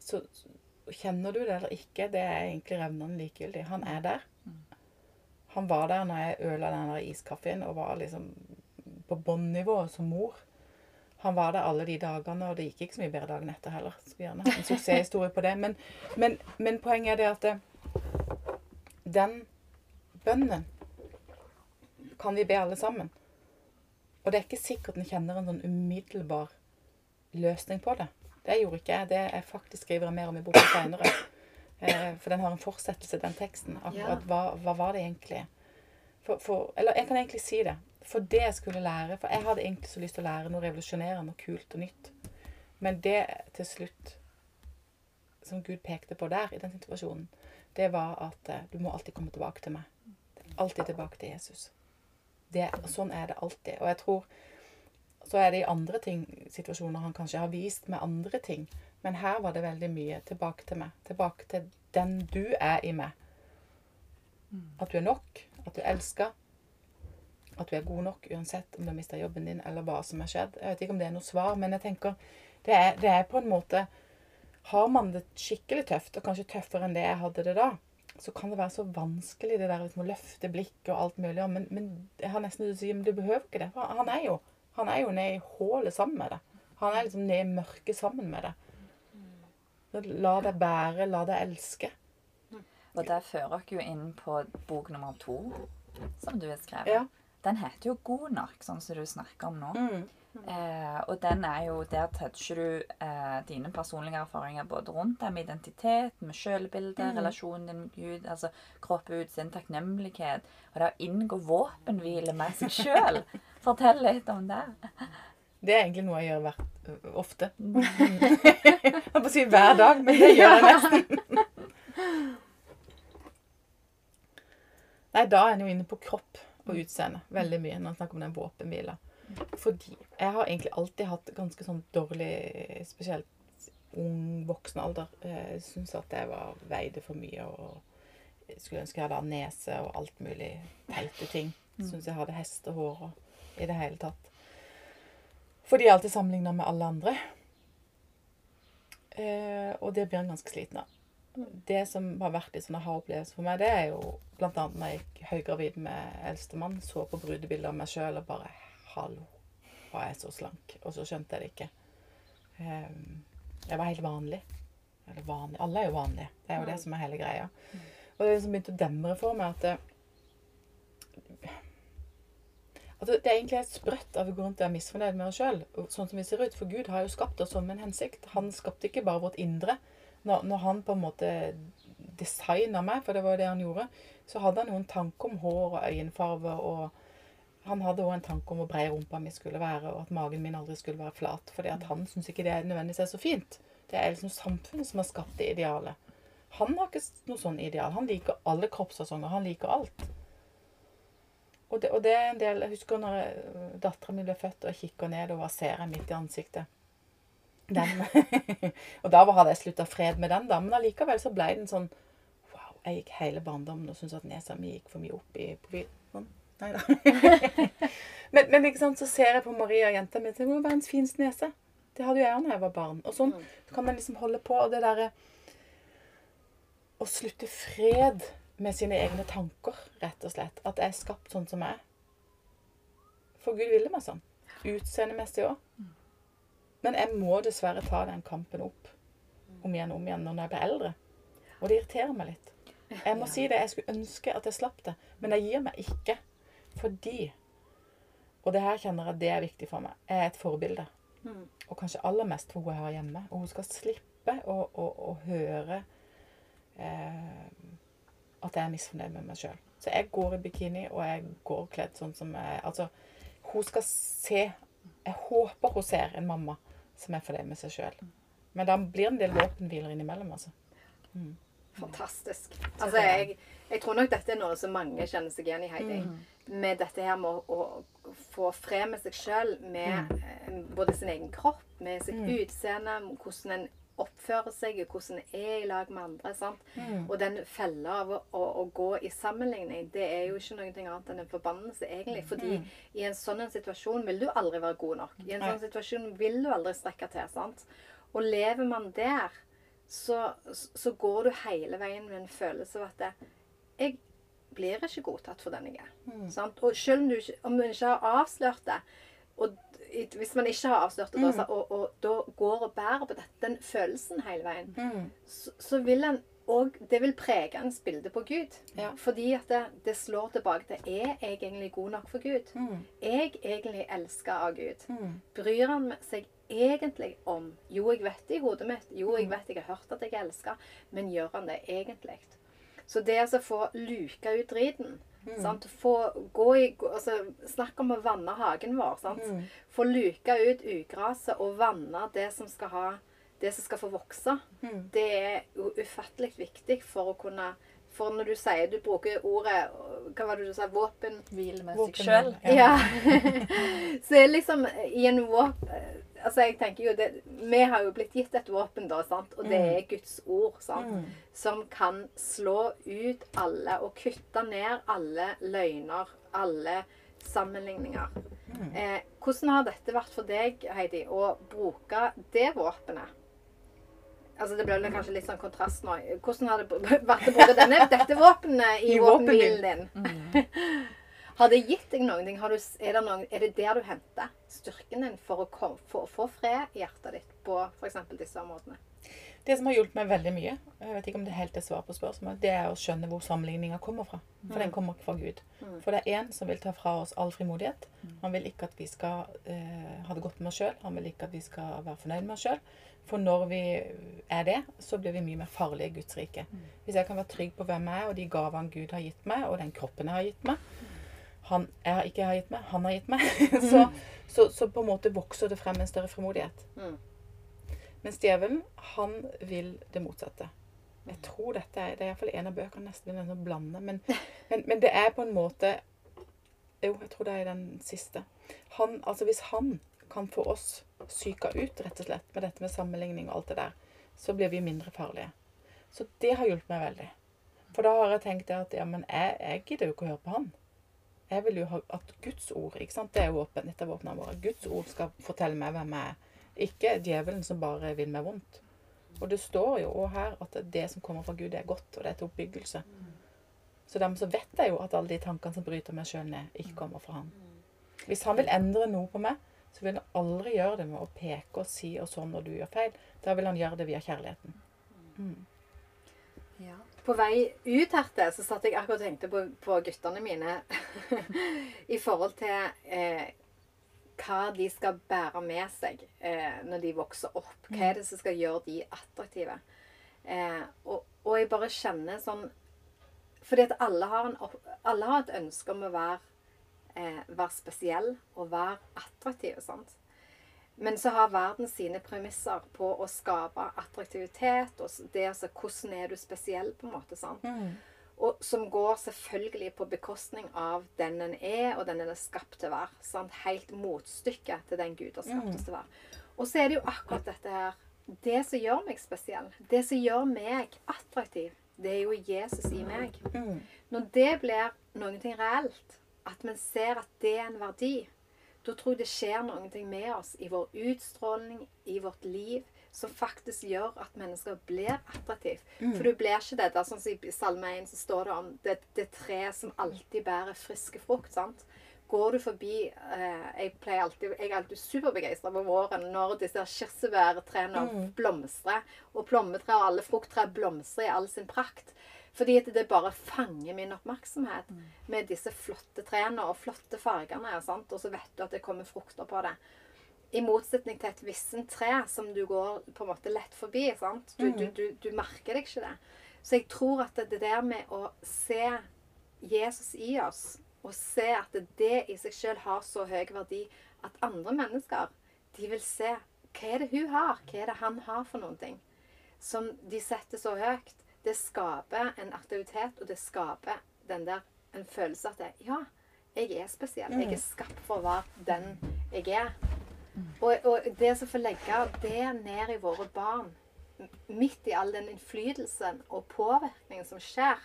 Så så kjenner du det eller ikke, det er egentlig revnende likegyldig. Han er der. Han var der når jeg øla den der iskaffen og var liksom på bånnivå som mor. Han var der alle de dagene, og det gikk ikke så mye bedre dagen etter heller. Skulle gjerne hatt en suksesshistorie på det. Men, men, men poenget er det at det, den bønnen kan vi be alle sammen. Og det er ikke sikkert en kjenner en sånn umiddelbar løsning på det. Det gjorde ikke jeg. Det jeg faktisk skriver mer om i boka seinere. Eh, for den har en fortsettelse, den teksten. Akkurat hva, hva var det egentlig? For, for, eller jeg kan egentlig si det. For det jeg skulle lære For jeg hadde egentlig så lyst til å lære noe revolusjonerende og kult og nytt. Men det til slutt som Gud pekte på der, i den situasjonen, det var at eh, du må alltid komme tilbake til meg. Alltid tilbake til Jesus. Det, sånn er det alltid. Og jeg tror så er det i andre ting, situasjoner han kanskje har vist med andre ting. Men her var det veldig mye tilbake til meg. Tilbake til den du er i meg. At du er nok. At du elsker. At du er god nok uansett om du har mista jobben din eller hva som har skjedd. Jeg vet ikke om det er noe svar, men jeg tenker det er, det er på en måte Har man det skikkelig tøft, og kanskje tøffere enn det jeg hadde det da, så kan det være så vanskelig det der liksom, å løfte blikket og alt mulig. Men, men jeg har nesten lyst til å si men du behøver ikke det. For han er jo han er jo nede i hullet sammen med det. Han er liksom nede i mørket sammen med det. La deg bære, la deg elske.
Og det fører oss jo inn på bok nummer to, som du har skrevet.
Ja.
Den heter jo 'God nok', sånn som du snakker om nå.
Mm.
Eh, og den er jo, der toucher du eh, dine personlige erfaringer både rundt deg med identitet, med selvbilde, relasjonen din med Gud, altså kropp ut sin takknemlighet. Og det å inngå våpenhvile med seg sjøl. [laughs] Fortell litt om det.
Det er egentlig noe jeg gjør hvert, ofte. [laughs] Jeg holdt på å si hver dag, men det gjør jeg nesten. Nei, da er en jo inne på kropp og utseende veldig mye når en snakker om den våpenhvila. Fordi jeg har egentlig alltid hatt ganske sånn dårlig, spesielt ung voksen alder. Jeg syns at jeg var, veide for mye og skulle ønske jeg hadde nese og alt mulig teite ting. Syns jeg hadde hestehår og i det hele tatt. Fordi jeg alltid sammenligna med alle andre. Eh, og det blir en ganske sliten av. det som har vært en sånn aha-opplevelse for meg, det er jo annet når jeg gikk høygravid med eldstemann, så på brudebilder av meg sjøl og bare Hallo, var jeg så slank? Og så skjønte jeg det ikke. Eh, jeg var helt vanlig. Eller vanlig. Alle er jo vanlige. Det er jo det som er hele greia. Og det som begynte å demre for meg, at det, det er egentlig helt sprøtt at vi går rundt og er misfornøyd med oss sjøl, sånn som vi ser ut. For Gud har jo skapt oss som en hensikt. Han skapte ikke bare vårt indre. Når, når han på en måte designa meg, for det var jo det han gjorde, så hadde han jo en tanke om hår og øyenfarge. Og han hadde òg en tanke om hvor brei rumpa mi skulle være, og at magen min aldri skulle være flat. fordi han syns ikke det nødvendigvis er så fint. Det er liksom samfunnet som har skapt det idealet. Han har ikke noe sånn ideal. Han liker alle kroppsfasonger. Han liker alt. Og det, og det er en del Jeg husker når dattera mi ble født, og jeg kikker ned, og ser jeg midt i ansiktet? Den. [laughs] og da hadde jeg slutta fred med den, da. Men allikevel så ble den sånn Wow. Jeg gikk hele barndommen og syntes at nesa mi gikk for mye opp i profilen. Sånn. Nei da. [laughs] men, men ikke sant, så ser jeg på Maria, jenta mi, må være verdens fineste nese. Det hadde jo jeg da jeg var barn. Og sånn kan man liksom holde på. Og det derre Å slutte fred med sine egne tanker, rett og slett. At jeg er skapt sånn som jeg er. For Gud ville meg sånn. Utseendemessig òg. Men jeg må dessverre ta den kampen opp om igjen og om igjen når jeg blir eldre. Og det irriterer meg litt. Jeg må si det. Jeg skulle ønske at jeg slapp det. Men jeg gir meg ikke. Fordi Og det her kjenner jeg det er viktig for meg. Jeg er et forbilde. Og kanskje aller mest for hun jeg har hjemme. Og hun skal slippe å, å, å høre eh, at jeg er misfornøyd med meg sjøl. Så jeg går i bikini, og jeg går kledd sånn som jeg Altså, hun skal se Jeg håper hun ser en mamma som er fornøyd med seg sjøl. Men da blir det en del våpenhviler innimellom, altså.
Fantastisk. Altså, jeg, jeg tror nok dette er noe som mange kjenner seg igjen i, Heidi. Med dette her med å, å få fred med seg sjøl, med mm. både sin egen kropp, med sitt utseende, hvordan en oppfører seg, hvordan det er i lag med andre. sant? Og den fella av å, å, å gå i sammenligning, det er jo ikke noe annet enn en forbannelse, egentlig. Fordi i en sånn en situasjon vil du aldri være god nok. I en sånn situasjon vil du aldri strekke til. sant? Og lever man der, så, så går du hele veien med en følelse av at det, jeg blir ikke godtatt for den jeg er. Sant? Og selv om du, om du ikke har avslørt det, og hvis man ikke har avslørt det, da, og, og da går og bærer på det, den følelsen hele veien, så, så vil en og det vil prege ens bilde på Gud.
Ja.
Fordi at det, det slår tilbake til Er jeg egentlig god nok for Gud? Mm. jeg egentlig elsker av Gud? Bryr han seg egentlig om Jo, jeg vet det i hodet mitt. Jo, jeg vet jeg har hørt at jeg elsker. Men gjør han det egentlig? Så det altså å få luka ut driten sant? Få gå i, altså, Snakk om å vanne hagen vår. Sant? Få luka ut ugraset og vanne det som skal ha det som skal få vokse. Det er jo ufattelig viktig for å kunne For når du sier du bruker ordet Hva var det du sa? Våpen?
Hvile med
Våpen-
seg sjøl.
Ja.
Ja. [laughs] så er liksom i en våpen Altså, jeg tenker jo det Vi har jo blitt gitt et våpen, da, sant? og det er Guds ord, sant? Som kan slå ut alle og kutte ned alle løgner, alle sammenligninger. Eh, hvordan har dette vært for deg, Heidi, å bruke det våpenet? Altså, Det ble kanskje litt sånn kontrast nå. Hvordan har det vært å bruke denne, [laughs] dette våpenet i,
I
våpenhvilen din? Har det gitt deg noen ting? Har du, er, det noen, er det der du henter styrken din for å kom, for, få fred i hjertet ditt på f.eks. disse områdene?
Det som har hjulpet meg veldig mye, jeg vet ikke om det helt er svar på spørsmålet, det er å skjønne hvor sammenligninga kommer fra. For den kommer ikke fra Gud. For det er én som vil ta fra oss all frimodighet. Han vil ikke at vi skal eh, ha det godt med oss sjøl. Han vil ikke at vi skal være fornøyd med oss sjøl. For når vi er det, så blir vi mye mer farlige i Guds rike. Hvis jeg kan være trygg på hvem jeg er, og de gavene Gud har gitt meg, og den kroppen jeg har gitt meg Han jeg ikke har gitt meg, han har gitt meg. [laughs] så, så, så på en måte vokser det frem en større frimodighet.
Mm.
Mens djevelen, han vil det motsatte. Jeg tror dette er, Det er iallfall en av bøkene nesten begynner å blande. Men, [laughs] men, men det er på en måte Jo, jeg tror det er den siste. Han, altså Hvis han kan få oss psyka ut, rett og slett, med dette med sammenligning og alt det der, så blir vi mindre farlige. Så det har hjulpet meg veldig. For da har jeg tenkt at ja, men jeg, jeg gidder jo ikke å høre på han. Jeg vil jo ha at Guds ord ikke sant? Det er våpen, dette et av våpnene våre. Guds ord skal fortelle meg hvem jeg er. Ikke djevelen som bare vil meg vondt. Og det står jo også her at det som kommer fra Gud, det er godt, og det er til oppbyggelse. Så dermed så vet jeg jo at alle de tankene som bryter meg sjøl ned, ikke kommer fra han. Hvis han vil endre noe på meg, så vil han aldri gjøre det med å peke og si og sånn når du gjør feil. Da vil han gjøre det via kjærligheten. Mm.
Ja. På vei ut hertil så satt jeg akkurat og tenkte på, på guttene mine [laughs] i forhold til eh, hva de skal bære med seg eh, når de vokser opp. Hva er det som skal gjøre de attraktive? Eh, og, og jeg bare kjenner sånn Fordi at alle har, en, alle har et ønske om å være, eh, være spesiell og være attraktive. sant? Men så har verden sine premisser på å skape attraktivitet og det altså hvordan er du spesiell, på en måte. sant? Og som går selvfølgelig på bekostning av den en er, og den en er skapt til å være. Sant? Helt motstykke til den Gud har skapt oss til å være. Og så er det jo akkurat dette her Det som gjør meg spesiell, det som gjør meg attraktiv, det er jo Jesus i meg. Når det blir noe reelt, at vi ser at det er en verdi, da tror jeg det skjer noe med oss i vår utstråling, i vårt liv, som faktisk gjør at mennesker blir attraktive. For du blir ikke det der, sånn som i Salme 1 så står det om det, det treet som alltid bærer friske frukt. sant? Går du forbi eh, Jeg pleier alltid, jeg er alltid superbegeistra på våren når disse kirsebærtrærne blomstrer. Og plommetrær og alle frukttrær blomstrer i all sin prakt. Fordi at det bare fanger min oppmerksomhet med disse flotte trærne og flotte fargene. Sant? Og så vet du at det kommer frukter på det. I motsetning til et vissent tre som du går på en måte lett forbi. Sant? Du, du, du, du merker deg ikke det. Så jeg tror at det der med å se Jesus i oss, og se at det i seg sjøl har så høy verdi at andre mennesker de vil se hva er det hun har, hva er det han har for noen ting, som de setter så høyt. Det skaper en aktivitet, og det skaper den der en følelse at det, ja, jeg er spesiell. Jeg er skapt for å være den jeg er. Og, og det som får legge det ned i våre barn, midt i all den innflytelsen og påvirkningen som skjer,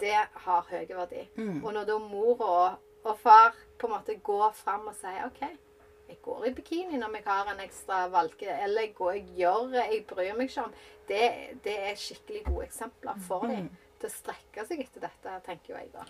det har høy verdi. Og når da mor og, og far på en måte går fram og sier OK, jeg går i bikini når jeg har en ekstra valke, eller jeg, går, jeg gjør Jeg bryr meg ikke om Det, det er skikkelig gode eksempler for dem til å strekke seg etter dette, tenker jo jeg da.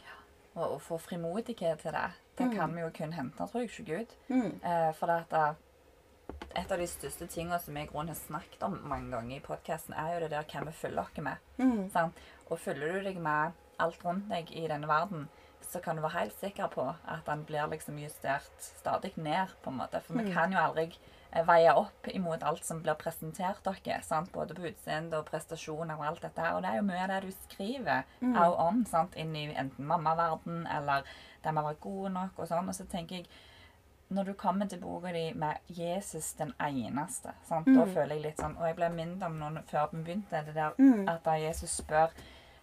Og å få frimodighet til det, det kan vi jo kun hente, tror jeg, ikke Gud.
Mm.
Eh, for det at eh, et av de største tingene som jeg har snakket om mange ganger i podkasten, er jo det der hva vi følger oss med.
Mm.
Sant? Og følger du deg med alt rundt deg i denne verden, så kan du være helt sikker på at den blir liksom justert stadig ned, på en måte. For vi kan jo aldri eh, veie opp imot alt som blir presentert dere, sant? både på utseende og prestasjoner og alt dette. her. Og det er jo mye av det du skriver også om, sant? inn i enten mammaverden eller det med å være god nok og sånn. Og så tenker jeg når du kommer til boka di med 'Jesus den eneste', sant? da føler jeg litt sånn Og jeg ble minnet om noe før vi begynte, det der at da Jesus spør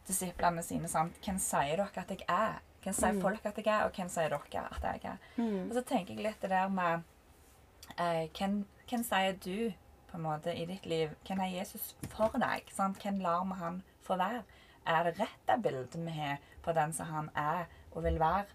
disiplene sine sant? Hvem sier dere at jeg er? Hvem sier folk at jeg er, og hvem sier dere at jeg er? Og så tenker jeg litt det der med eh, hvem, hvem sier du på en måte i ditt liv Hvem er Jesus for deg? Sant? Hvem lar vi han få være? Er det rett det bildet vi har på den som han er og vil være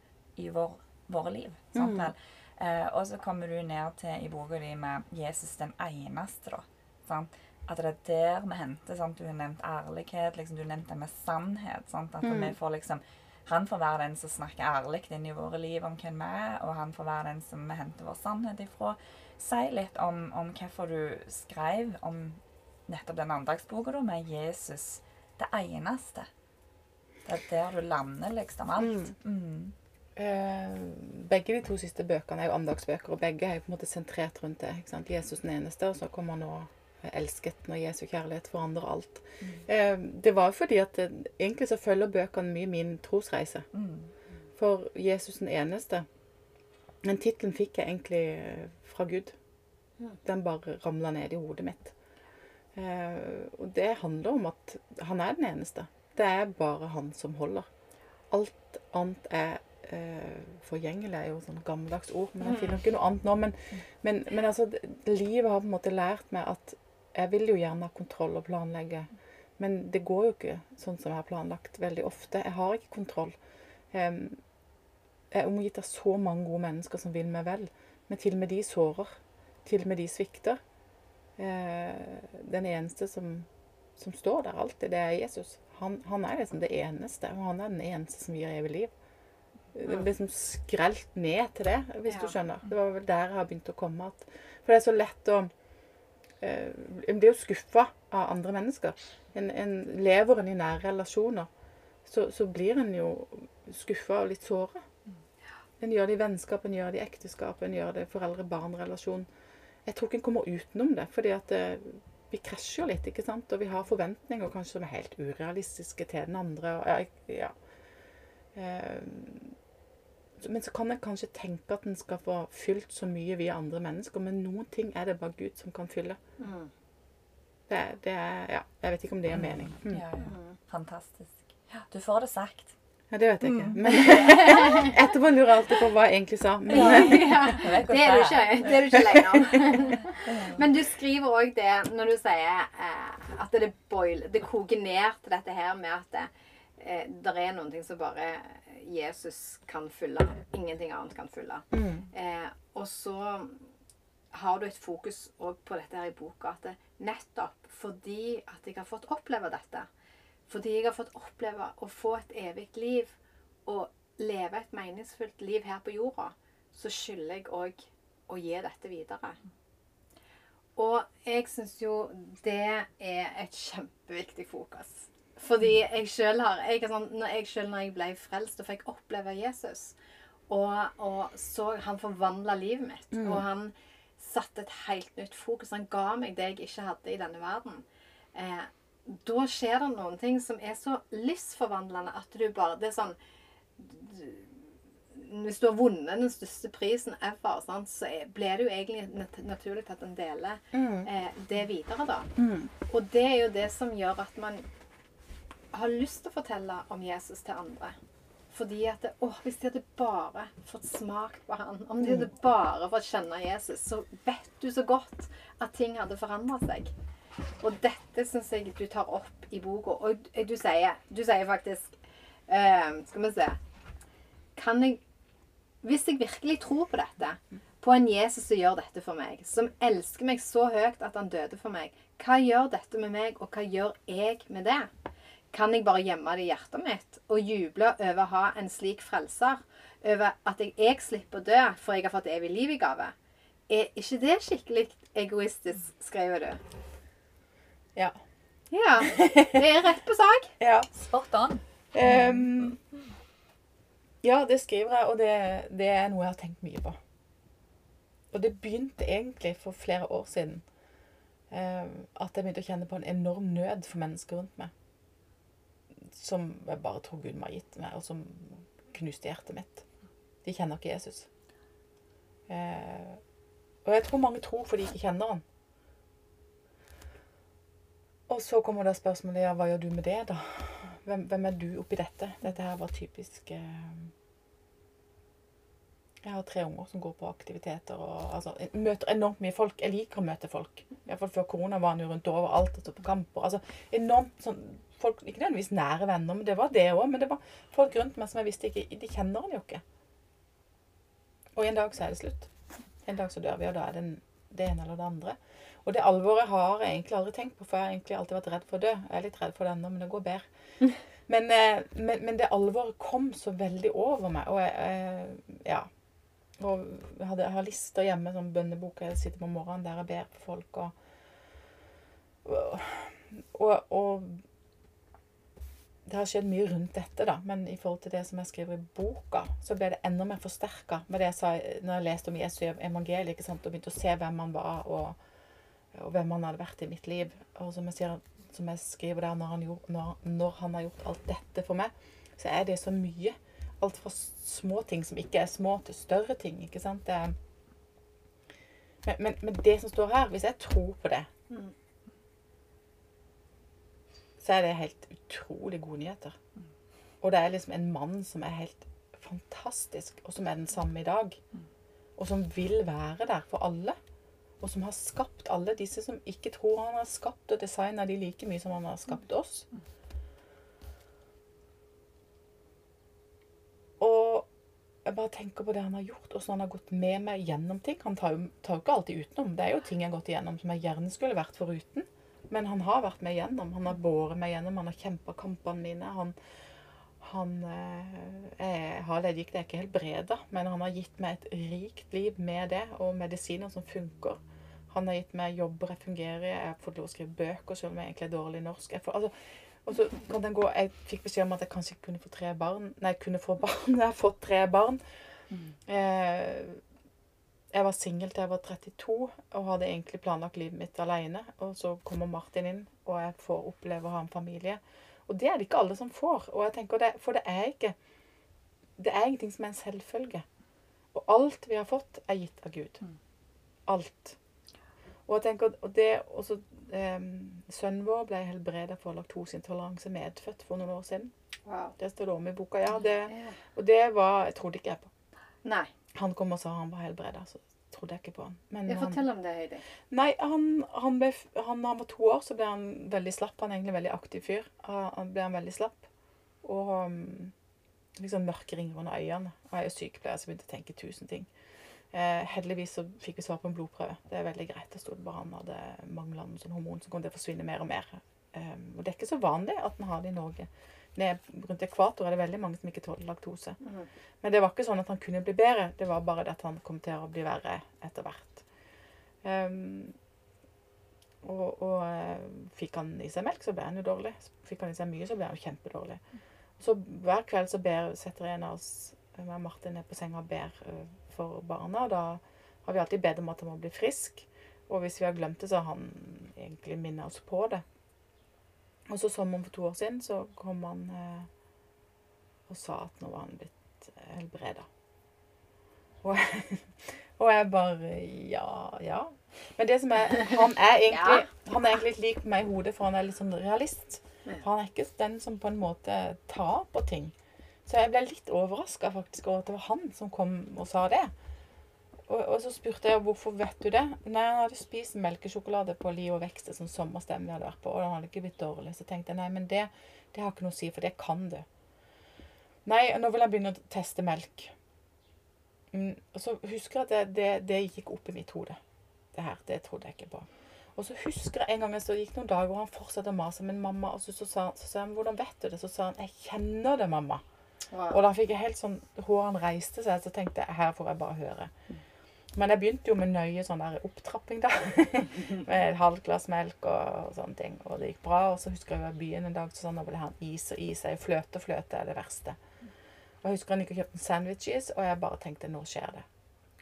i vår, våre liv? Sant vel? Eh, og så kommer du ned til i boka di med Jesus den eneste, da. Sant? At det er der vi henter. Sant? Du har nevnt ærlighet, liksom, du har nevnt det med sannhet. Sant? At vi får liksom han får være den som snakker ærlig inn i våre liv om hvem vi er, og han får være den som vi henter vår sannhet ifra. Si litt om, om hvorfor du skrev om nettopp den andagsboka da, med Jesus det eneste. Det er der du lander liksom alt. Mm.
Eh, begge de to siste bøkene er jo andagsbøker, og begge er jo på en måte sentrert rundt det. Jesus den eneste, og så kommer nå elsket når Jesu kjærlighet forandrer alt. Eh, det var fordi at det, egentlig så følger bøkene mye min trosreise. For Jesus den eneste Den tittelen fikk jeg egentlig eh, fra Gud. Den bare ramla ned i hodet mitt. Eh, og det handler om at han er den eneste. Det er bare han som holder. Alt annet er eh, Forgjengelig er jo sånn gammeldags ord, men jeg finner ikke noe annet nå. Men, men, men altså, livet har på en måte lært meg at jeg vil jo gjerne ha kontroll og planlegge. Men det går jo ikke sånn som jeg har planlagt veldig ofte. Jeg har ikke kontroll. Jeg er omgitt av så mange gode mennesker som vil meg vel, men til og med de sårer. Til og med de svikter. Eh, den eneste som, som står der alltid, det er Jesus. Han, han er liksom det eneste, og han er den eneste som gir evig liv. Det blir liksom skrelt ned til det, hvis
Ja.
du skjønner. Det var vel der jeg har begynt å komme. At, for det er så lett å En blir jo skuffa av andre mennesker. En, en lever en i nære relasjoner, så, så blir en jo skuffa og litt såra. En gjør det i vennskap, en gjør det i ekteskap, en gjør det i foreldre-barn-relasjon. Jeg tror ikke en kommer utenom det, fordi at eh, vi krasjer litt, ikke sant? Og vi har forventninger kanskje som er helt urealistiske til den andre. Og, ja, ja. Eh, men så kan jeg kanskje tenke at en skal få fylt så mye via andre mennesker, men noen ting er det bare Gud som kan fylle.
Mm.
Det, det er, ja, Jeg vet ikke om det gir mening. Mm.
Ja, ja. Fantastisk. Ja, du får det sagt.
Ja, Det vet jeg ikke. Men [laughs] etterpå lurer jeg alltid på hva jeg egentlig sa. Men,
Ja, [laughs] det er du ikke, det er du ikke lenger om. [laughs] Men du skriver òg det når du sier eh, at det, boil, det koker ned til dette her med at det, eh, der er noen ting som bare Jesus kan fylle. Ingenting annet kan fylle.
mm,
Eh, og så har du et fokus på dette her i boka. At det, nettopp fordi at jeg har fått oppleve dette, fordi jeg har fått oppleve å få et evig liv og leve et meningsfullt liv her på jorda, så skylder jeg òg å gi dette videre. Og jeg syns jo det er et kjempeviktig fokus. Fordi jeg sjøl har jeg er sånn, når jeg selv når jeg ble frelst og fikk oppleve Jesus, og, og så han forvandla livet mitt, og han satte et helt nytt fokus. Han ga meg det jeg ikke hadde i denne verden. Eh, da skjer det noen ting som er så livsforvandlende at du bare Det er sånn du- Hvis du har vunnet den største prisen ever, sant, så er- blir det jo egentlig nat naturlig at en deler
mm,
eh, det videre, da.
mm,
Og det er jo det som gjør at man har lyst til å fortelle om Jesus til andre. Fordi at åh, Hvis de hadde bare fått smakt på han, om de hadde bare fått kjenne Jesus, så vet du så godt at ting hadde forandra seg. Og dette syns jeg du tar opp i boka. Og du sier, du sier faktisk uh, Skal vi se Kan jeg Hvis jeg virkelig tror på dette, på en Jesus som gjør dette for meg, som elsker meg så høyt at han døde for meg, hva gjør dette med meg, og hva gjør jeg med det? Kan jeg bare gjemme det i hjertet mitt og juble over å ha en slik frelser? Over at jeg, jeg slipper å dø, for jeg har fått evig liv i gave? Er ikke det skikkelig egoistisk, skriver du?
ja.
Ja. Det er rett på sak. [laughs]
ja.
Spot on.
Um, ja, det skriver jeg, og det, det er noe jeg har tenkt mye på. Og det begynte egentlig for flere år siden. um, at jeg begynte å kjenne på en enorm nød for mennesker rundt meg. Som jeg bare tror Gud må ha gitt meg, og som knuste hjertet mitt. De kjenner ikke Jesus. Eh, og jeg tror mange tror fordi de ikke kjenner han. Og så kommer det spørsmålet ja, hva gjør du med det, da? Hvem, hvem er du oppi dette? Dette her var typisk eh, Jeg har tre unger som går på aktiviteter og altså, møter enormt mye folk. Jeg liker å møte folk. Iallfall før korona var han jo rundt overalt og så på kamper. Altså enormt sånn folk, Ikke nødvendigvis nære venner, men det var det òg. Men det var folk rundt meg som jeg visste ikke De kjenner han jo ikke. Og en dag så er det slutt. En dag så dør vi, og da er det en, det ene eller det andre. Og det alvoret har jeg egentlig aldri tenkt på, for jeg har egentlig alltid vært redd for å dø. Jeg er litt redd for det ennå, men det går bedre. [laughs] Men, eh, men, men det alvoret kom så veldig over meg, og jeg eh, Ja. Og jeg, hadde, jeg har lister hjemme, sånn bønnebok jeg sitter på morgenen der jeg ber på folk, og og, og det har skjedd mye rundt dette, da, men i forhold til det som jeg skriver i boka, så ble det enda mer forsterka med det jeg sa når jeg leste om Jesu evangeliet ikke sant, og begynte å se hvem han var, og, og hvem han hadde vært i mitt liv. Og som jeg, sier, som jeg skriver der, når han, gjorde, når, når han har gjort alt dette for meg, så er det så mye. Alt fra små ting som ikke er små, til større ting. ikke sant? Det men, men, men det som står her, hvis jeg tror på det, så er det helt utrolig gode nyheter. Og det er liksom en mann som er helt fantastisk, og som er den samme i dag. Og som vil være der for alle. Og som har skapt alle disse som ikke tror han har skapt og designa de like mye som han har skapt oss. Og jeg bare tenker på det han har gjort, hvordan han har gått med meg gjennom ting. Han tar jo, tar jo ikke alltid utenom. Det er jo ting jeg har gått igjennom som jeg gjerne skulle vært foruten. Men han har vært med gjennom. Han har båret meg gjennom. Han har kjempa kampene mine. Han, han eh, jeg har leddgikt, jeg er ikke helbreda, men han har gitt meg et rikt liv med det, og medisiner som funker. Han har gitt meg jobber jeg fungerer i. Jeg har fått lov å skrive bøker selv om jeg egentlig er dårlig i norsk. Jeg, får, altså, og så kan den gå, jeg fikk beskjed om at jeg kanskje kunne få tre barn. Nei, kunne få barn. [laughs] Jeg har fått tre barn. Eh, jeg var singel til jeg var 32 og hadde egentlig planlagt livet mitt alene. Og så kommer Martin inn, og jeg får oppleve å ha en familie. Og det er det ikke alle som får. Og jeg tenker det, For det er ikke Det er ingenting som er en selvfølge. Og alt vi har fått, er gitt av Gud. Alt. Og jeg tenker, og det også, eh, Sønnen vår ble helbreda for laktoseintoleranse medfødt for noen år siden.
Wow.
Det står det om i boka. Ja, det, og det var Jeg trodde ikke jeg på.
Nei.
Han kom og sa han var helbreda, så trodde jeg ikke på han. Men han,
fortell om det, Heidi.
nei, han, han ble, han, han var to år, så ble han veldig slapp. Han er egentlig en veldig aktiv fyr. Han han ble han veldig slapp. Og um, liksom mørke ringer under øynene. Og jeg er jo sykepleier, så jeg begynte å tenke tusen ting. Eh, heldigvis så fikk vi svar på en blodprøve. Det er veldig greit. Det stod bare han hadde mangla noen sånn hormon som kom til å forsvinne mer og mer. Um, og det er ikke så vanlig at en har det i Norge. Ned rundt ekvator er det veldig mange som ikke tåler laktose.
Mm.
Men det var ikke sånn at han kunne bli bedre. Det var bare det at han kom til å bli verre etter hvert. Um, og og uh, fikk han i seg melk, så ble han jo dårlig. Fikk han i seg mye, så ble han jo kjempedårlig. Så hver kveld så ber, setter en av oss, meg og Martin, ned på senga og ber uh, for barna. Da har vi alltid bedt om at han må bli frisk. Og hvis vi har glemt det, så har han egentlig minnet oss på det. Og så sommeren for to år siden så kom han eh, og sa at nå var han blitt helbreda. Og, [laughs] og jeg bare Ja, ja. Men det som er Han er [laughs] egentlig, han er egentlig litt lik meg i hodet, for han er litt sånn realist. Han er ikke den som på en måte tar på ting. Så jeg ble litt overraska over at det var han som kom og sa det. Og, og så spurte jeg hvorfor vet du det. Nei, han hadde spist melkesjokolade på Li og Vekst, som sommerstemme vi hadde vært på, og han hadde ikke blitt dårlig. Så tenkte jeg nei, men det, det har ikke noe å si, for det kan du. Nei, nå vil jeg begynne å teste melk. Mm, og så husker jeg at det, det, det gikk opp i mitt hode. Det her, det trodde jeg ikke på. Og så husker jeg en gang så gikk noen dager og han fortsatte å mase. Men mamma, og så, så, sa, så sa han, hvordan vet du det? Så sa han, jeg kjenner det, mamma.
Wow.
Og da fikk jeg helt sånn, hårene reiste seg, så tenkte jeg, her får jeg bare høre. Men jeg begynte jo med nøye sånn der opptrapping da. [laughs] med et halvt glass melk og, og sånne ting. Og det gikk bra. Og så husker jeg var i byen en dag, så sånn, da ville vil jeg ha en is og is. er jo Fløte og fløte er det verste. Og jeg husker han gikk og kjøpte en sandwiches, og jeg bare tenkte, nå skjer det.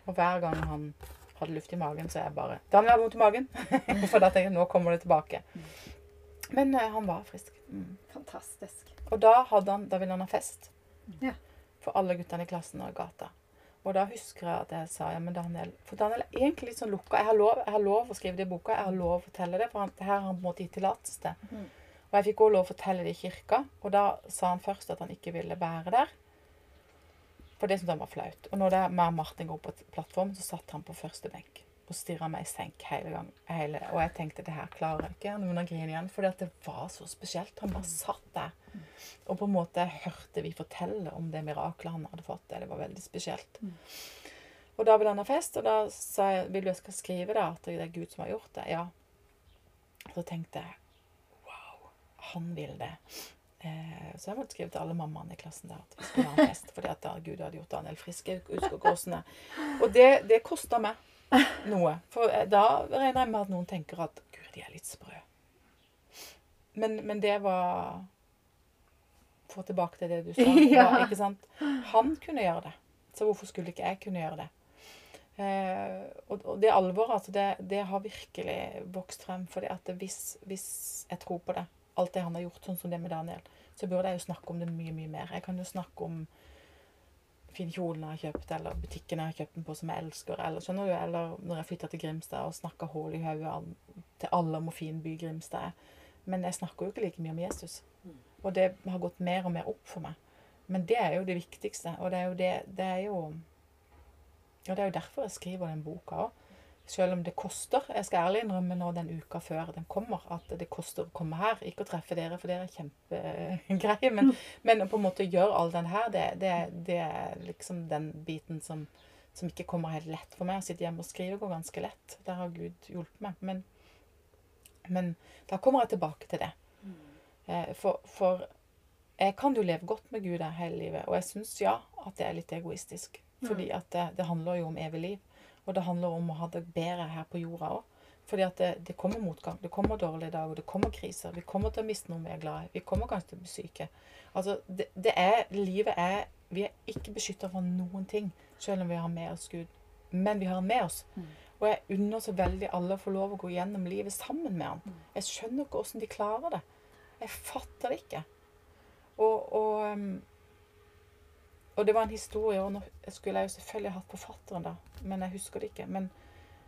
Og hver gang han hadde luft i magen, så jeg bare, Daniel har vondt i magen. [laughs] For da tenkte jeg, nå kommer det tilbake. Men uh, han var frisk. Mm.
Fantastisk.
Og da, hadde han, da ville han ha fest.
Ja.
For alle guttene i klassen og i gata. Og da husker jeg at jeg sa ja, men Daniel For Daniel er egentlig litt sånn lukka. Jeg har lov, jeg har lov å skrive det i boka. Jeg har lov å fortelle det, for han, det her har han på en måte gitt tillatelse til.
Mm.
Og jeg fikk også lov å fortelle det i kirka. Og da sa han først at han ikke ville være der. For det syntes han var flaut. Og når det meg og Martin går på plattformen, så satt han på første benk og stirra meg i senk hele gang. Hele, og jeg tenkte det her klarer jeg ikke. Noen å grine igjen. For det var så spesielt. Han bare satt der. Og på en måte hørte vi fortelle om det miraklet han hadde fått. Det, var veldig spesielt. Og da ville han ha fest, og da sa jeg vil du jeg skal skrive da, at det er Gud som har gjort det. Ja. Så tenkte jeg wow, han vil det. Eh, så jeg måtte skrive til alle mammaene i klassen der at vi skulle ha en fest. fordi at da Gud hadde gjort Daniel frisk. Jeg husker Og det, det kosta meg noe. For eh, da regner jeg med at noen tenker at Gud, de er litt sprø. Men, men det var Få tilbake til det du sa. [laughs]
Ja.
var, ikke sant? Han kunne gjøre det. Så hvorfor skulle ikke jeg kunne gjøre det? Eh, og, og det alvoret, altså, det, det har virkelig vokst frem. fordi at hvis, hvis jeg tror på det, alt det han har gjort, sånn som det med Daniel, så burde jeg jo snakke om det mye, mye mer. Jeg kan jo snakke om fine kjolen jeg har kjøpt, eller butikken jeg har kjøpt den på som jeg elsker, eller skjønner du, eller når jeg flytta til Grimstad og snakka hull i hodet til alle om hvor fin by Grimstad er. Men jeg snakker jo ikke like mye om Jesus. Og det har gått mer og mer opp for meg. Men det er jo det viktigste, og det er jo det Det er jo Ja, det er jo derfor jeg skriver den boka òg. Selv om det koster. Jeg skal ærlig innrømme nå den uka før den kommer, at det koster å komme her. Ikke å treffe dere, for dere er kjempegreie. Men, [laughs] men på en måte gjøre all den her, det, det, det er liksom den biten som, som ikke kommer helt lett for meg. Å sitte hjemme og skrive går ganske lett. Der har Gud hjulpet meg. Men, Men da kommer jeg tilbake til det. Eh, For, for jeg kan jo leve godt med Gud hele livet, og jeg syns ja at det er litt egoistisk. Fordi at det, det handler jo om evig liv, og det handler om å ha det bedre her på jorda òg. Fordi at det, det kommer motgang, det kommer dårlige dager, det kommer kriser. Vi kommer til å miste noen vi er glad i. Vi kommer kanskje til å bli syke. Altså, det, det er, livet er Vi er ikke beskytta fra noen ting, selv om vi har med oss Gud. Men vi har han med oss. Og jeg unner så veldig alle å få lov å gå gjennom livet sammen med han. Jeg skjønner ikke åssen de klarer det. Jeg fatter det ikke. Og, og, um, og det var en historie, og nå skulle jeg jo selvfølgelig hatt forfatteren da, men jeg husker det ikke. Men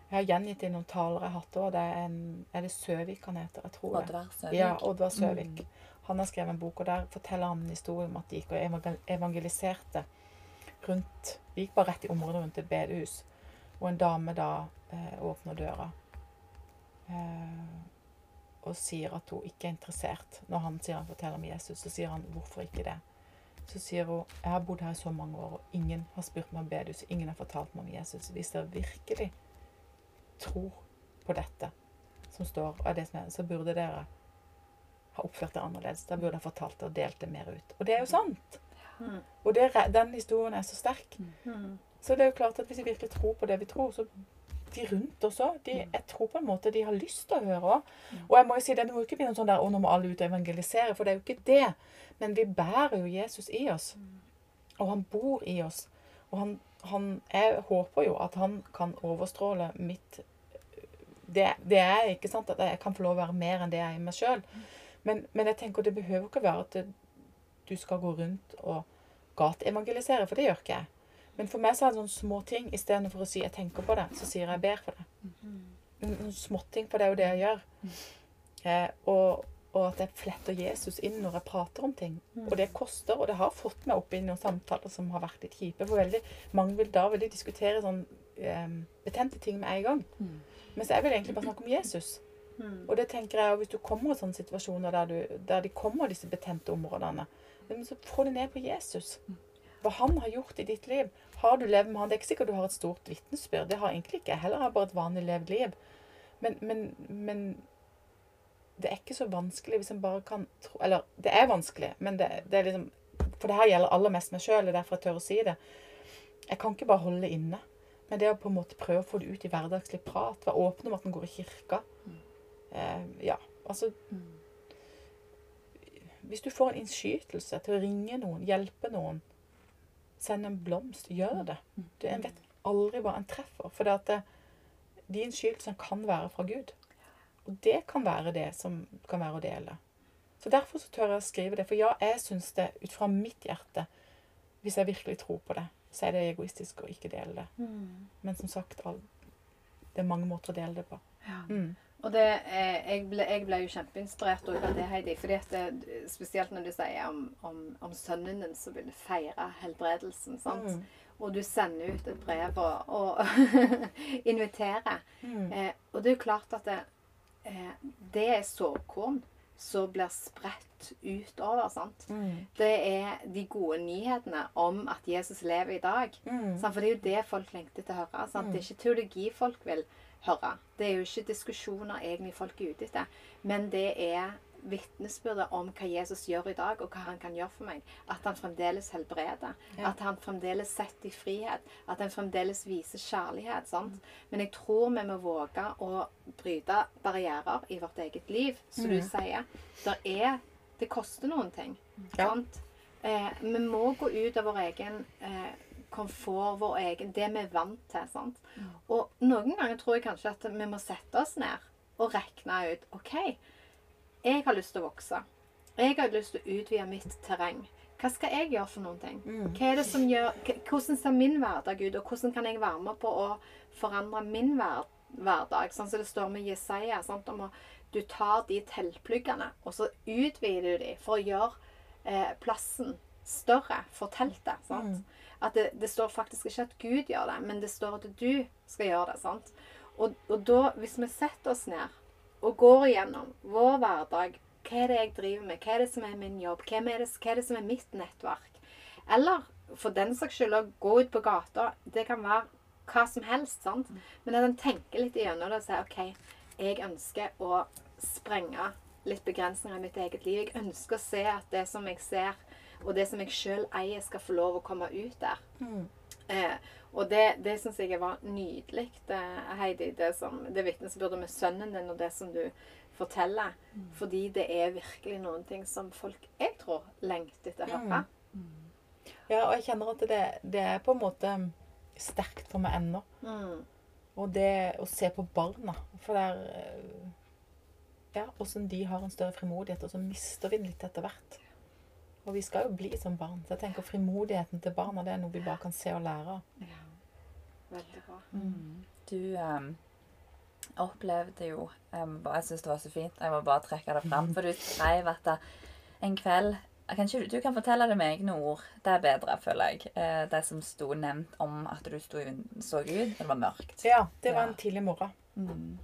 jeg har gjengitt det i noen taler jeg har hatt òg. Det er, en, er det Søvik han heter? Jeg tror.
Oddvar Søvik.
Ja, Oddvar Søvik. Han har skrevet en bok, og der forteller han en historie om at de gikk og evangeliserte rundt De gikk bare rett i området rundt et bedehus, og en dame da eh, åpner døra eh, og sier at hun ikke er interessert. Når han sier han forteller om Jesus, så sier han hvorfor ikke det. Så sier hun jeg har bodd her i så mange år, og ingen har spurt meg om bedus. Ingen har fortalt meg om Jesus. Hvis dere virkelig tror på dette som står, og det som er, så burde dere ha oppført det annerledes. Da burde dere fortalt det og delt det mer ut. Og det er jo sant. Og det, den historien er så sterk. Så det er jo klart at hvis vi virkelig tror på det vi tror, så de rundt oss òg, de, jeg tror på en måte de har lyst til å høre òg. Og jeg må jo si det, det må jo ikke bli noe sånn der å, nå må alle ut og evangelisere, for det er jo ikke det. Men vi bærer jo Jesus i oss. Og han bor i oss. Og han, han Jeg håper jo at han kan overstråle mitt det, det er ikke sant at jeg kan få lov å være mer enn det jeg er i meg sjøl. Men, men jeg tenker det behøver ikke være at du skal gå rundt og gateevangelisere, for det gjør ikke jeg. Men for meg så er det sånne små ting. Istedenfor å si 'jeg tenker på det', så sier jeg 'jeg ber for det'. Noen noen småting, for det er jo det jeg gjør. Eh, og, og at jeg fletter Jesus inn når jeg prater om ting. Og det koster, og det har fått meg opp i noen samtaler som har vært litt kjipe. For veldig mange vil da veldig diskutere sånn eh, betente ting med en gang. Mens jeg vil egentlig bare snakke om Jesus. Og det tenker jeg, hvis du kommer i sånne situasjoner der, du, der de kommer disse betente områdene, så få det ned på Jesus. Hva han har gjort i ditt liv. Har du levd med han? Det er ikke sikkert du har et stort vitnesbyrd. Det har egentlig ikke jeg heller. Jeg har bare et vanlig levd liv. Men, men, men det er ikke så vanskelig hvis en bare kan tro Eller det er vanskelig, men det, det er liksom For det her gjelder aller mest meg sjøl, det er derfor jeg tør å si det. Jeg kan ikke bare holde inne. Men det å på en måte prøve å få det ut i hverdagslig prat, være åpen om at en går i kirka eh, Ja, altså Hvis du får en innskytelse til å ringe noen, hjelpe noen, sende en blomst, gjør det. Du en vet aldri hva en treffer. For det at det, skyld som kan være fra Gud. Og det kan være det som kan være å dele. Så derfor så tør jeg å skrive det. For ja, jeg syns det ut fra mitt hjerte, hvis jeg virkelig tror på det, så er det egoistisk å ikke dele det. Men som sagt, all, det er mange måter å dele det på. Mm.
Og det, eh, jeg, ble, jeg ble jo kjempeinspirert også av det, Heidi. fordi at det, Spesielt når du sier om, om, om sønnen din som ville feire helbredelsen. sant?
Mm.
Og du sender ut et brev og, og [laughs] inviterer.
Mm.
Eh, og det er jo klart at det, eh, det er såkorn som blir spredt utover. sant?
Mm.
Det er de gode nyhetene om at Jesus lever i dag.
Mm.
Sant? For det er jo det folk lengter til å høre. Sant? Det er ikke teologi folk vil høre. Det er jo ikke diskusjoner egentlig folk er ute etter. Men det er vitnesbyrdet om hva Jesus gjør i dag, og hva han kan gjøre for meg. At han fremdeles helbreder.
Ja.
At han fremdeles setter i frihet. At han fremdeles viser kjærlighet. Sant? Men jeg tror vi må våge å bryte barrierer i vårt eget liv, som du sier. Der er, det koster noen ting.
Ja.
Sant? Eh, vi må gå ut av vår egen eh, komfort, vår egen, det vi er vant til. Sant? Og noen ganger tror jeg kanskje at vi må sette oss ned og regne ut OK, jeg har lyst til å vokse. Jeg har lyst til å utvide mitt terreng. Hva skal jeg gjøre for noen ting? Hva er det som gjør, hvordan ser min hverdag ut, og hvordan kan jeg være med på å forandre min hver, hverdag? Sånn som det står med Jesaja. Sant? Om å, du tar de teltpluggene, og så utvider du de for å gjøre eh, plassen større for teltet. Sant? At det, det står faktisk ikke at Gud gjør det, men det står at du skal gjøre det. sant? Og, og da, hvis vi setter oss ned og går igjennom vår hverdag Hva er det jeg driver med? Hva er det som er min jobb? Hva er det, hva er det som er mitt nettverk? Eller for den saks skyld å gå ut på gata. Det kan være hva som helst. sant? Men at en tenker litt igjennom det og sier OK, jeg ønsker å sprenge litt begrensninger i mitt eget liv. Jeg ønsker å se at det som jeg ser, og det som jeg sjøl eier, skal få lov å komme ut der.
Mm.
Eh, og det, det syns jeg var nydelig, det, Heidi, det, som, det vitnesbyrdet med sønnen din og det som du forteller. Fordi det er virkelig noen ting som folk, jeg tror, lengter etter å høre.
Ja, og jeg kjenner at det, det er på en måte sterkt for meg ennå.
Mm.
Og det å se på barna For det er eh, Ja, åssen de har en større frimodighet, og så mister vi den litt etter hvert. Og vi skal jo bli som barn. Så jeg tenker frimodigheten til barna det er noe vi bare kan se og lære av.
Veldig bra.
Du um, opplevde jo um, Jeg syns det var så fint. Jeg må bare trekke det fram. For du skrev at en kveld kan ikke, Du kan fortelle det med egne ord. Det er bedre, føler jeg. Eh, det som sto nevnt om at du sto, så ut. Det var mørkt.
Ja, det var
Ja.
en tidlig morgen.
Mm.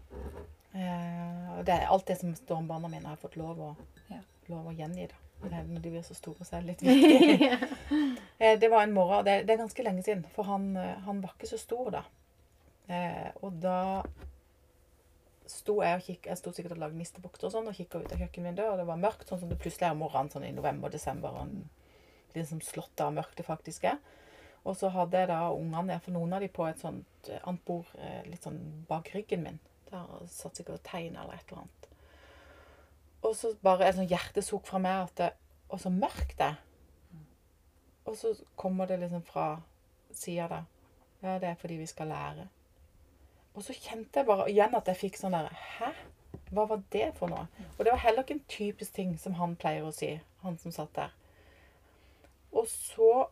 Eh, og det er alt det som står om barna mine, har jeg fått lov å,
Ja.
lov å gjengi. Det Når de blir så store, så er det litt viktig. [laughs] Eh, det var en morgen, det, det er ganske lenge siden, for han, eh, han var ikke så stor da. Eh, og da sto jeg og kikk, jeg sto sikkert og lagde nistebukter og sånn, og kikket ut av kjøkkenvinduet, og det var mørkt, sånn som det plutselig er om morgenen, sånn i november, og desember, og liksom slått av mørkt det faktisk er. Og så hadde jeg da ungene, for noen av de på et sånt annet bord litt sånn bak ryggen min. Der satt sikkert og tegna eller et eller annet. Og så bare et sånn hjertesukk fra meg at det, Og så mørkt det. Og så kommer det liksom fra sida der. Ja, det er fordi vi skal lære. Og så kjente jeg bare igjen at jeg fikk sånn der Hæ? Hva var det for noe? Og det var heller ikke en typisk ting som han pleier å si, han som satt der. Og så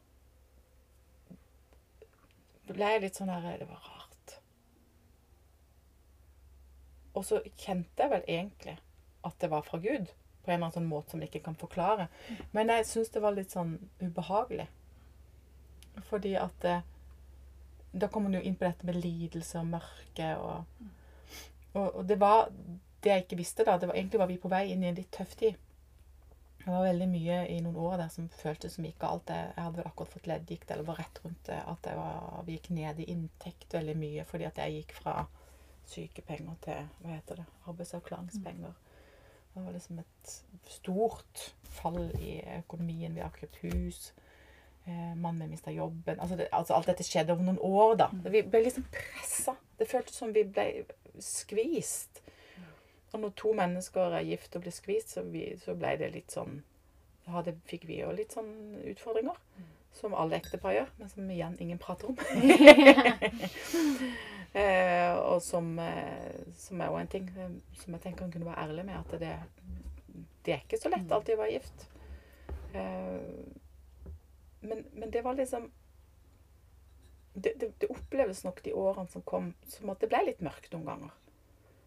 ble jeg litt sånn her Det var rart. Og så kjente jeg vel egentlig at det var fra Gud. På en eller annen sånn måte som jeg ikke kan forklare. Men jeg syns det var litt sånn ubehagelig. Fordi at eh, Da kommer man jo inn på dette med lidelse og mørke og, og Og det var det jeg ikke visste da. Det var egentlig var vi på vei inn i en litt tøff tid. Det var veldig mye i noen år der som føltes som gikk galt. Jeg jeg hadde vel akkurat fått leddgikt, eller var rett rundt det, at jeg var, vi gikk ned i inntekt veldig mye fordi at jeg gikk fra sykepenger til hva heter det, arbeidsavklaringspenger. Det var liksom et stort fall i økonomien. Vi har kjøpt hus. Eh, mannen min mista jobben. Altså, det, altså alt dette skjedde over noen år, da. Vi ble liksom pressa. Det føltes som vi ble skvist. Og når to mennesker er gift og blir skvist, så, vi, så ble det litt sånn det fikk vi jo litt sånn utfordringer. Som alle ektepar gjør, men som igjen ingen prater om. [laughs] [laughs] eh, og som, eh, som er jo en ting eh, som jeg tenker han kunne være ærlig med, at det, det er ikke så lett alltid å være gift. Eh, men, men det var liksom det, det, det oppleves nok de årene som kom, som at det ble litt mørkt noen ganger.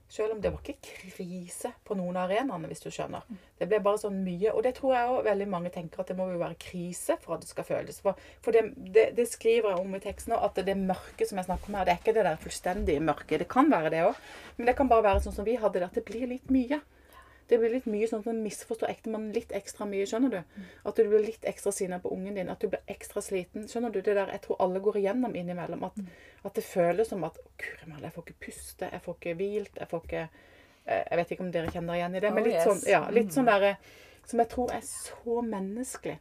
Selv om det var ikke krise på noen av arenaene, hvis du skjønner. Det ble bare sånn mye. Og det tror jeg også veldig mange tenker at det må jo være krise for at det skal føles. For, for det, det, det skriver jeg om i teksten òg, at det mørke som jeg snakker om her, det er ikke det der fullstendige mørket. Det kan være det òg. Men det kan bare være sånn som vi hadde det, at det blir litt mye. Det blir litt mye sånn at man misforstår ektemannen litt ekstra mye, skjønner du? At du blir litt ekstra sinna på ungen din, at du blir ekstra sliten. Skjønner du? Det der jeg tror alle går igjennom innimellom. At, at det føles som at Guri malla, jeg får ikke puste, jeg får ikke hvilt, jeg får ikke eh, Jeg vet ikke om dere kjenner igjen i det, men
Oh,
litt sånn, ja, litt sånn der, Som jeg tror er så menneskelig.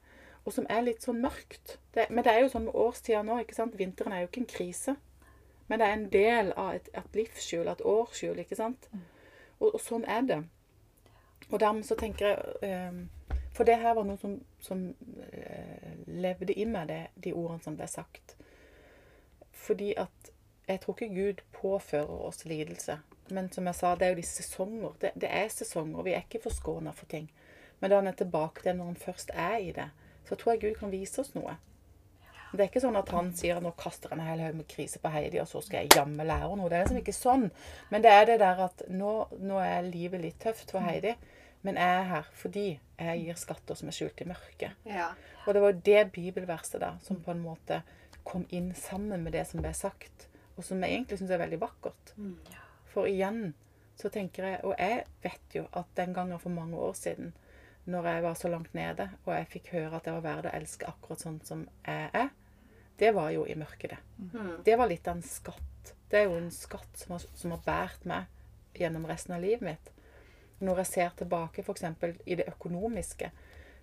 Og som er litt sånn mørkt. Det, men det er jo sånn med årstida nå. ikke sant? Vinteren er jo ikke en krise. Men det er en del av et, et livshjul, et årsskjul. ikke sant? Og, og sånn er det. Og dermed så tenker jeg eh, For det her var noe som, som eh, levde i meg, det, de ordene som ble sagt. Fordi at jeg tror ikke Gud påfører oss lidelse. Men som jeg sa, det er jo de sesonger. Det, det er sesonger. Vi er ikke forskåna for ting. Men da han er tilbake til når han først er i det, så tror jeg Gud kan vise oss noe. Det er ikke sånn at han sier at nå kaster en hel haug med krise på Heidi, og så skal jeg jammen lære noe. Det er liksom ikke sånn. Men det er det der at nå, nå er livet litt tøft for Heidi, men jeg er her fordi jeg gir skatter som er skjult i mørket.
Ja.
Og det var det bibelverset da, som på en måte kom inn sammen med det som ble sagt, og som jeg egentlig syns er veldig vakkert. For igjen så tenker jeg, og jeg vet jo at den gangen for mange år siden, når jeg var så langt nede, og jeg fikk høre at jeg var verdt å elske akkurat sånn som jeg er, det var jo i mørket, det. Det var litt av en skatt. Det er jo en skatt som har, som har båret meg gjennom resten av livet mitt. når jeg ser tilbake f.eks. i det økonomiske,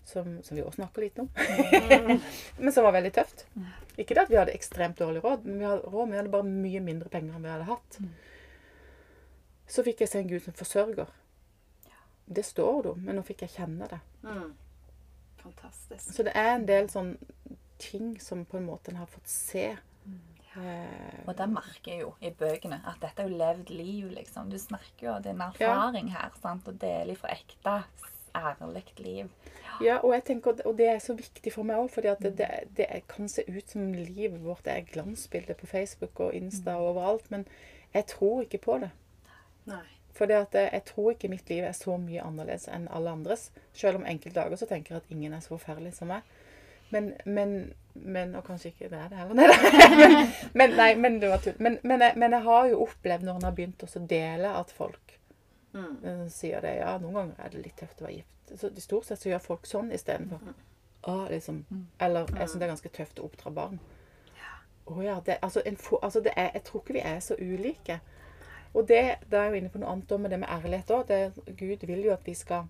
som, som vi også snakker litt om, [laughs] men som var veldig tøft. Ikke det at vi hadde ekstremt dårlig råd, men vi hadde råd, men vi hadde bare mye mindre penger enn vi hadde hatt. Så fikk jeg se en Gud som forsørger. Det står du, men nå fikk jeg kjenne det.
Mm. Fantastisk.
Så det er en del sånn ting som på en måte en har fått se. Eh,
Og det merker jeg jo i bøkene, at dette er jo levd liv, liksom. Du snakker jo, det er en erfaring her, sant, og deler fra ekte, ærlig liv.
Ja, og jeg tenker, og det er så viktig for meg òg, fordi at det, det, det kan se ut som livet vårt er glansbilder på Facebook og Insta og overalt, men jeg tror ikke på det.
Nei.
For at jeg, tror ikke mitt liv er så mye annerledes enn alle andres. Selv om enkelte dager så tenker jeg at ingen er så forferdelig som meg. Men, men, men Og kanskje ikke det er det heller. [laughs] Nei, men, men, nei, men det var tull. Men, men, jeg, men jeg har jo opplevd når en har begynt å dele at folk
Mm.
eh, sier det. Ja, noen ganger er det litt tøft å være gift. Så i Stort sett så gjør folk sånn istedenfor. Ah, liksom. Eller jeg syns det er ganske tøft å oppdra barn. Å ja. Det, altså, en, altså det er, jeg tror ikke vi er så ulike. Og det, da er jeg jo inne på noe annet med det med ærlighet òg. Gud vil jo at vi skal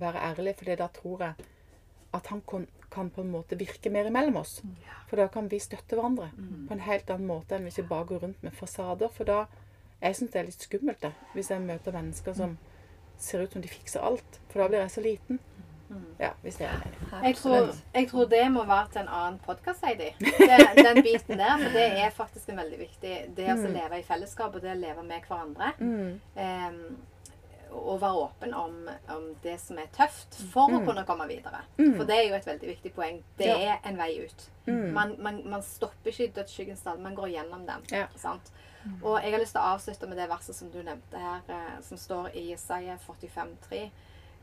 være ærlige, for da tror jeg at han kan, kan på en måte virke mer imellom oss. For da kan vi støtte hverandre på en helt annen måte enn hvis vi bare går rundt med fasader. For da Jeg syns det er litt skummelt, det. Hvis jeg møter mennesker som ser ut som de fikser alt. For da blir jeg så liten. Ja, hvis det er
Jeg tror, jeg tror det må være til en annen podkast, Heidi. Det- Den biten der. For det er faktisk en veldig viktig Det å leve i fellesskap og det å leve med hverandre. Em, og være åpen om, om det som er tøft, for å kunne komme videre. For det er jo et veldig viktig poeng. Det
Ja.
er en vei ut. Man, man, man stopper ikke i dødsskyggens dal, man går gjennom den.
Ja.
Sant? Og jeg har lyst til å avslutte med det verset som du nevnte her, eh, som står i Jesaja 45,3.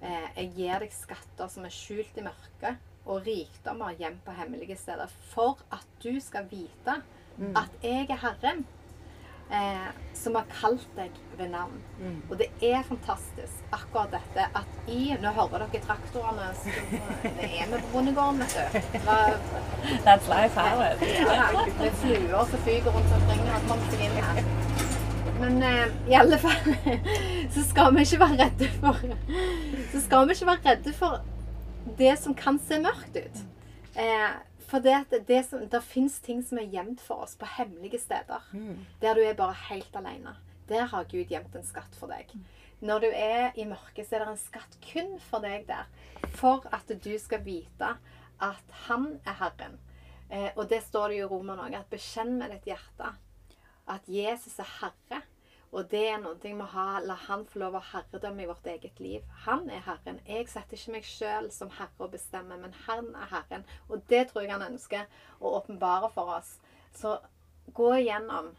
Eh, jeg gir deg skatter som er skjult i mørket, og rikdommer gjemt på hemmelige steder, for at du skal vite at jeg er Herren, eh, som har kalt deg ved navn. Og det er fantastisk, akkurat dette, at i Nå hører dere traktorene som- Det er vi på bondegården, vet du.
That's life, Howard.
ja, med fluer som fyker rundt omkring og kommer seg inn her. Men eh, i alle fall [laughs] så skal vi ikke være redde for Så skal vi ikke være redde for det som kan se mørkt ut. Eh, for det, det, som, det fins ting som er gjemt for oss på hemmelige steder. Der du er bare helt alene. Der har Gud gjemt en skatt for deg. Når du er i mørket, så er det en skatt kun for deg der. For at du skal vite at han er Herren. Eh, og det står det jo i Roman òg, at bekjenn med ditt hjerte at Jesus er Herre. Og det er noe vi har, la han få lov å ha herredømme i vårt eget liv. Han er Herren. Jeg setter ikke meg sjøl som herre og bestemmer, men han er Herren. Og det tror jeg han ønsker å åpenbare for oss. Så gå igjennom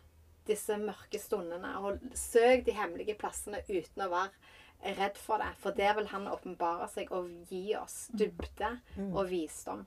disse mørke stundene og søk de hemmelige plassene uten å være redd for det. For det vil han åpenbare seg og gi oss dybde og visdom.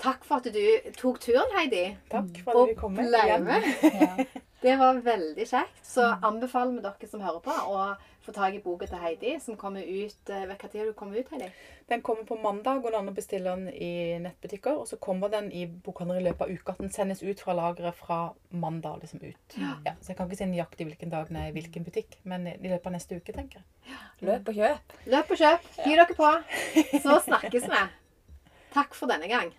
Takk for at du tok turen, Heidi.
Takk for at vi kom Og
ble med. Det var veldig kjekt. Så anbefaler vi dere som hører på, å få tak i boka til Heidi, som kommer ut Hva tid kommer ut, Heidi?
Den kommer på mandag, går det an å bestille den i nettbutikker. Og så kommer den i bokhandler i løpet av uka. Den sendes ut fra lageret fra mandag liksom ut. Ja, så jeg kan ikke si nøyaktig hvilken dag den er i hvilken butikk, men i løpet av neste uke, tenker jeg.
Løp og kjøp.
Løp og kjøp. Gi dere på. Så snakkes vi. Takk for denne gang.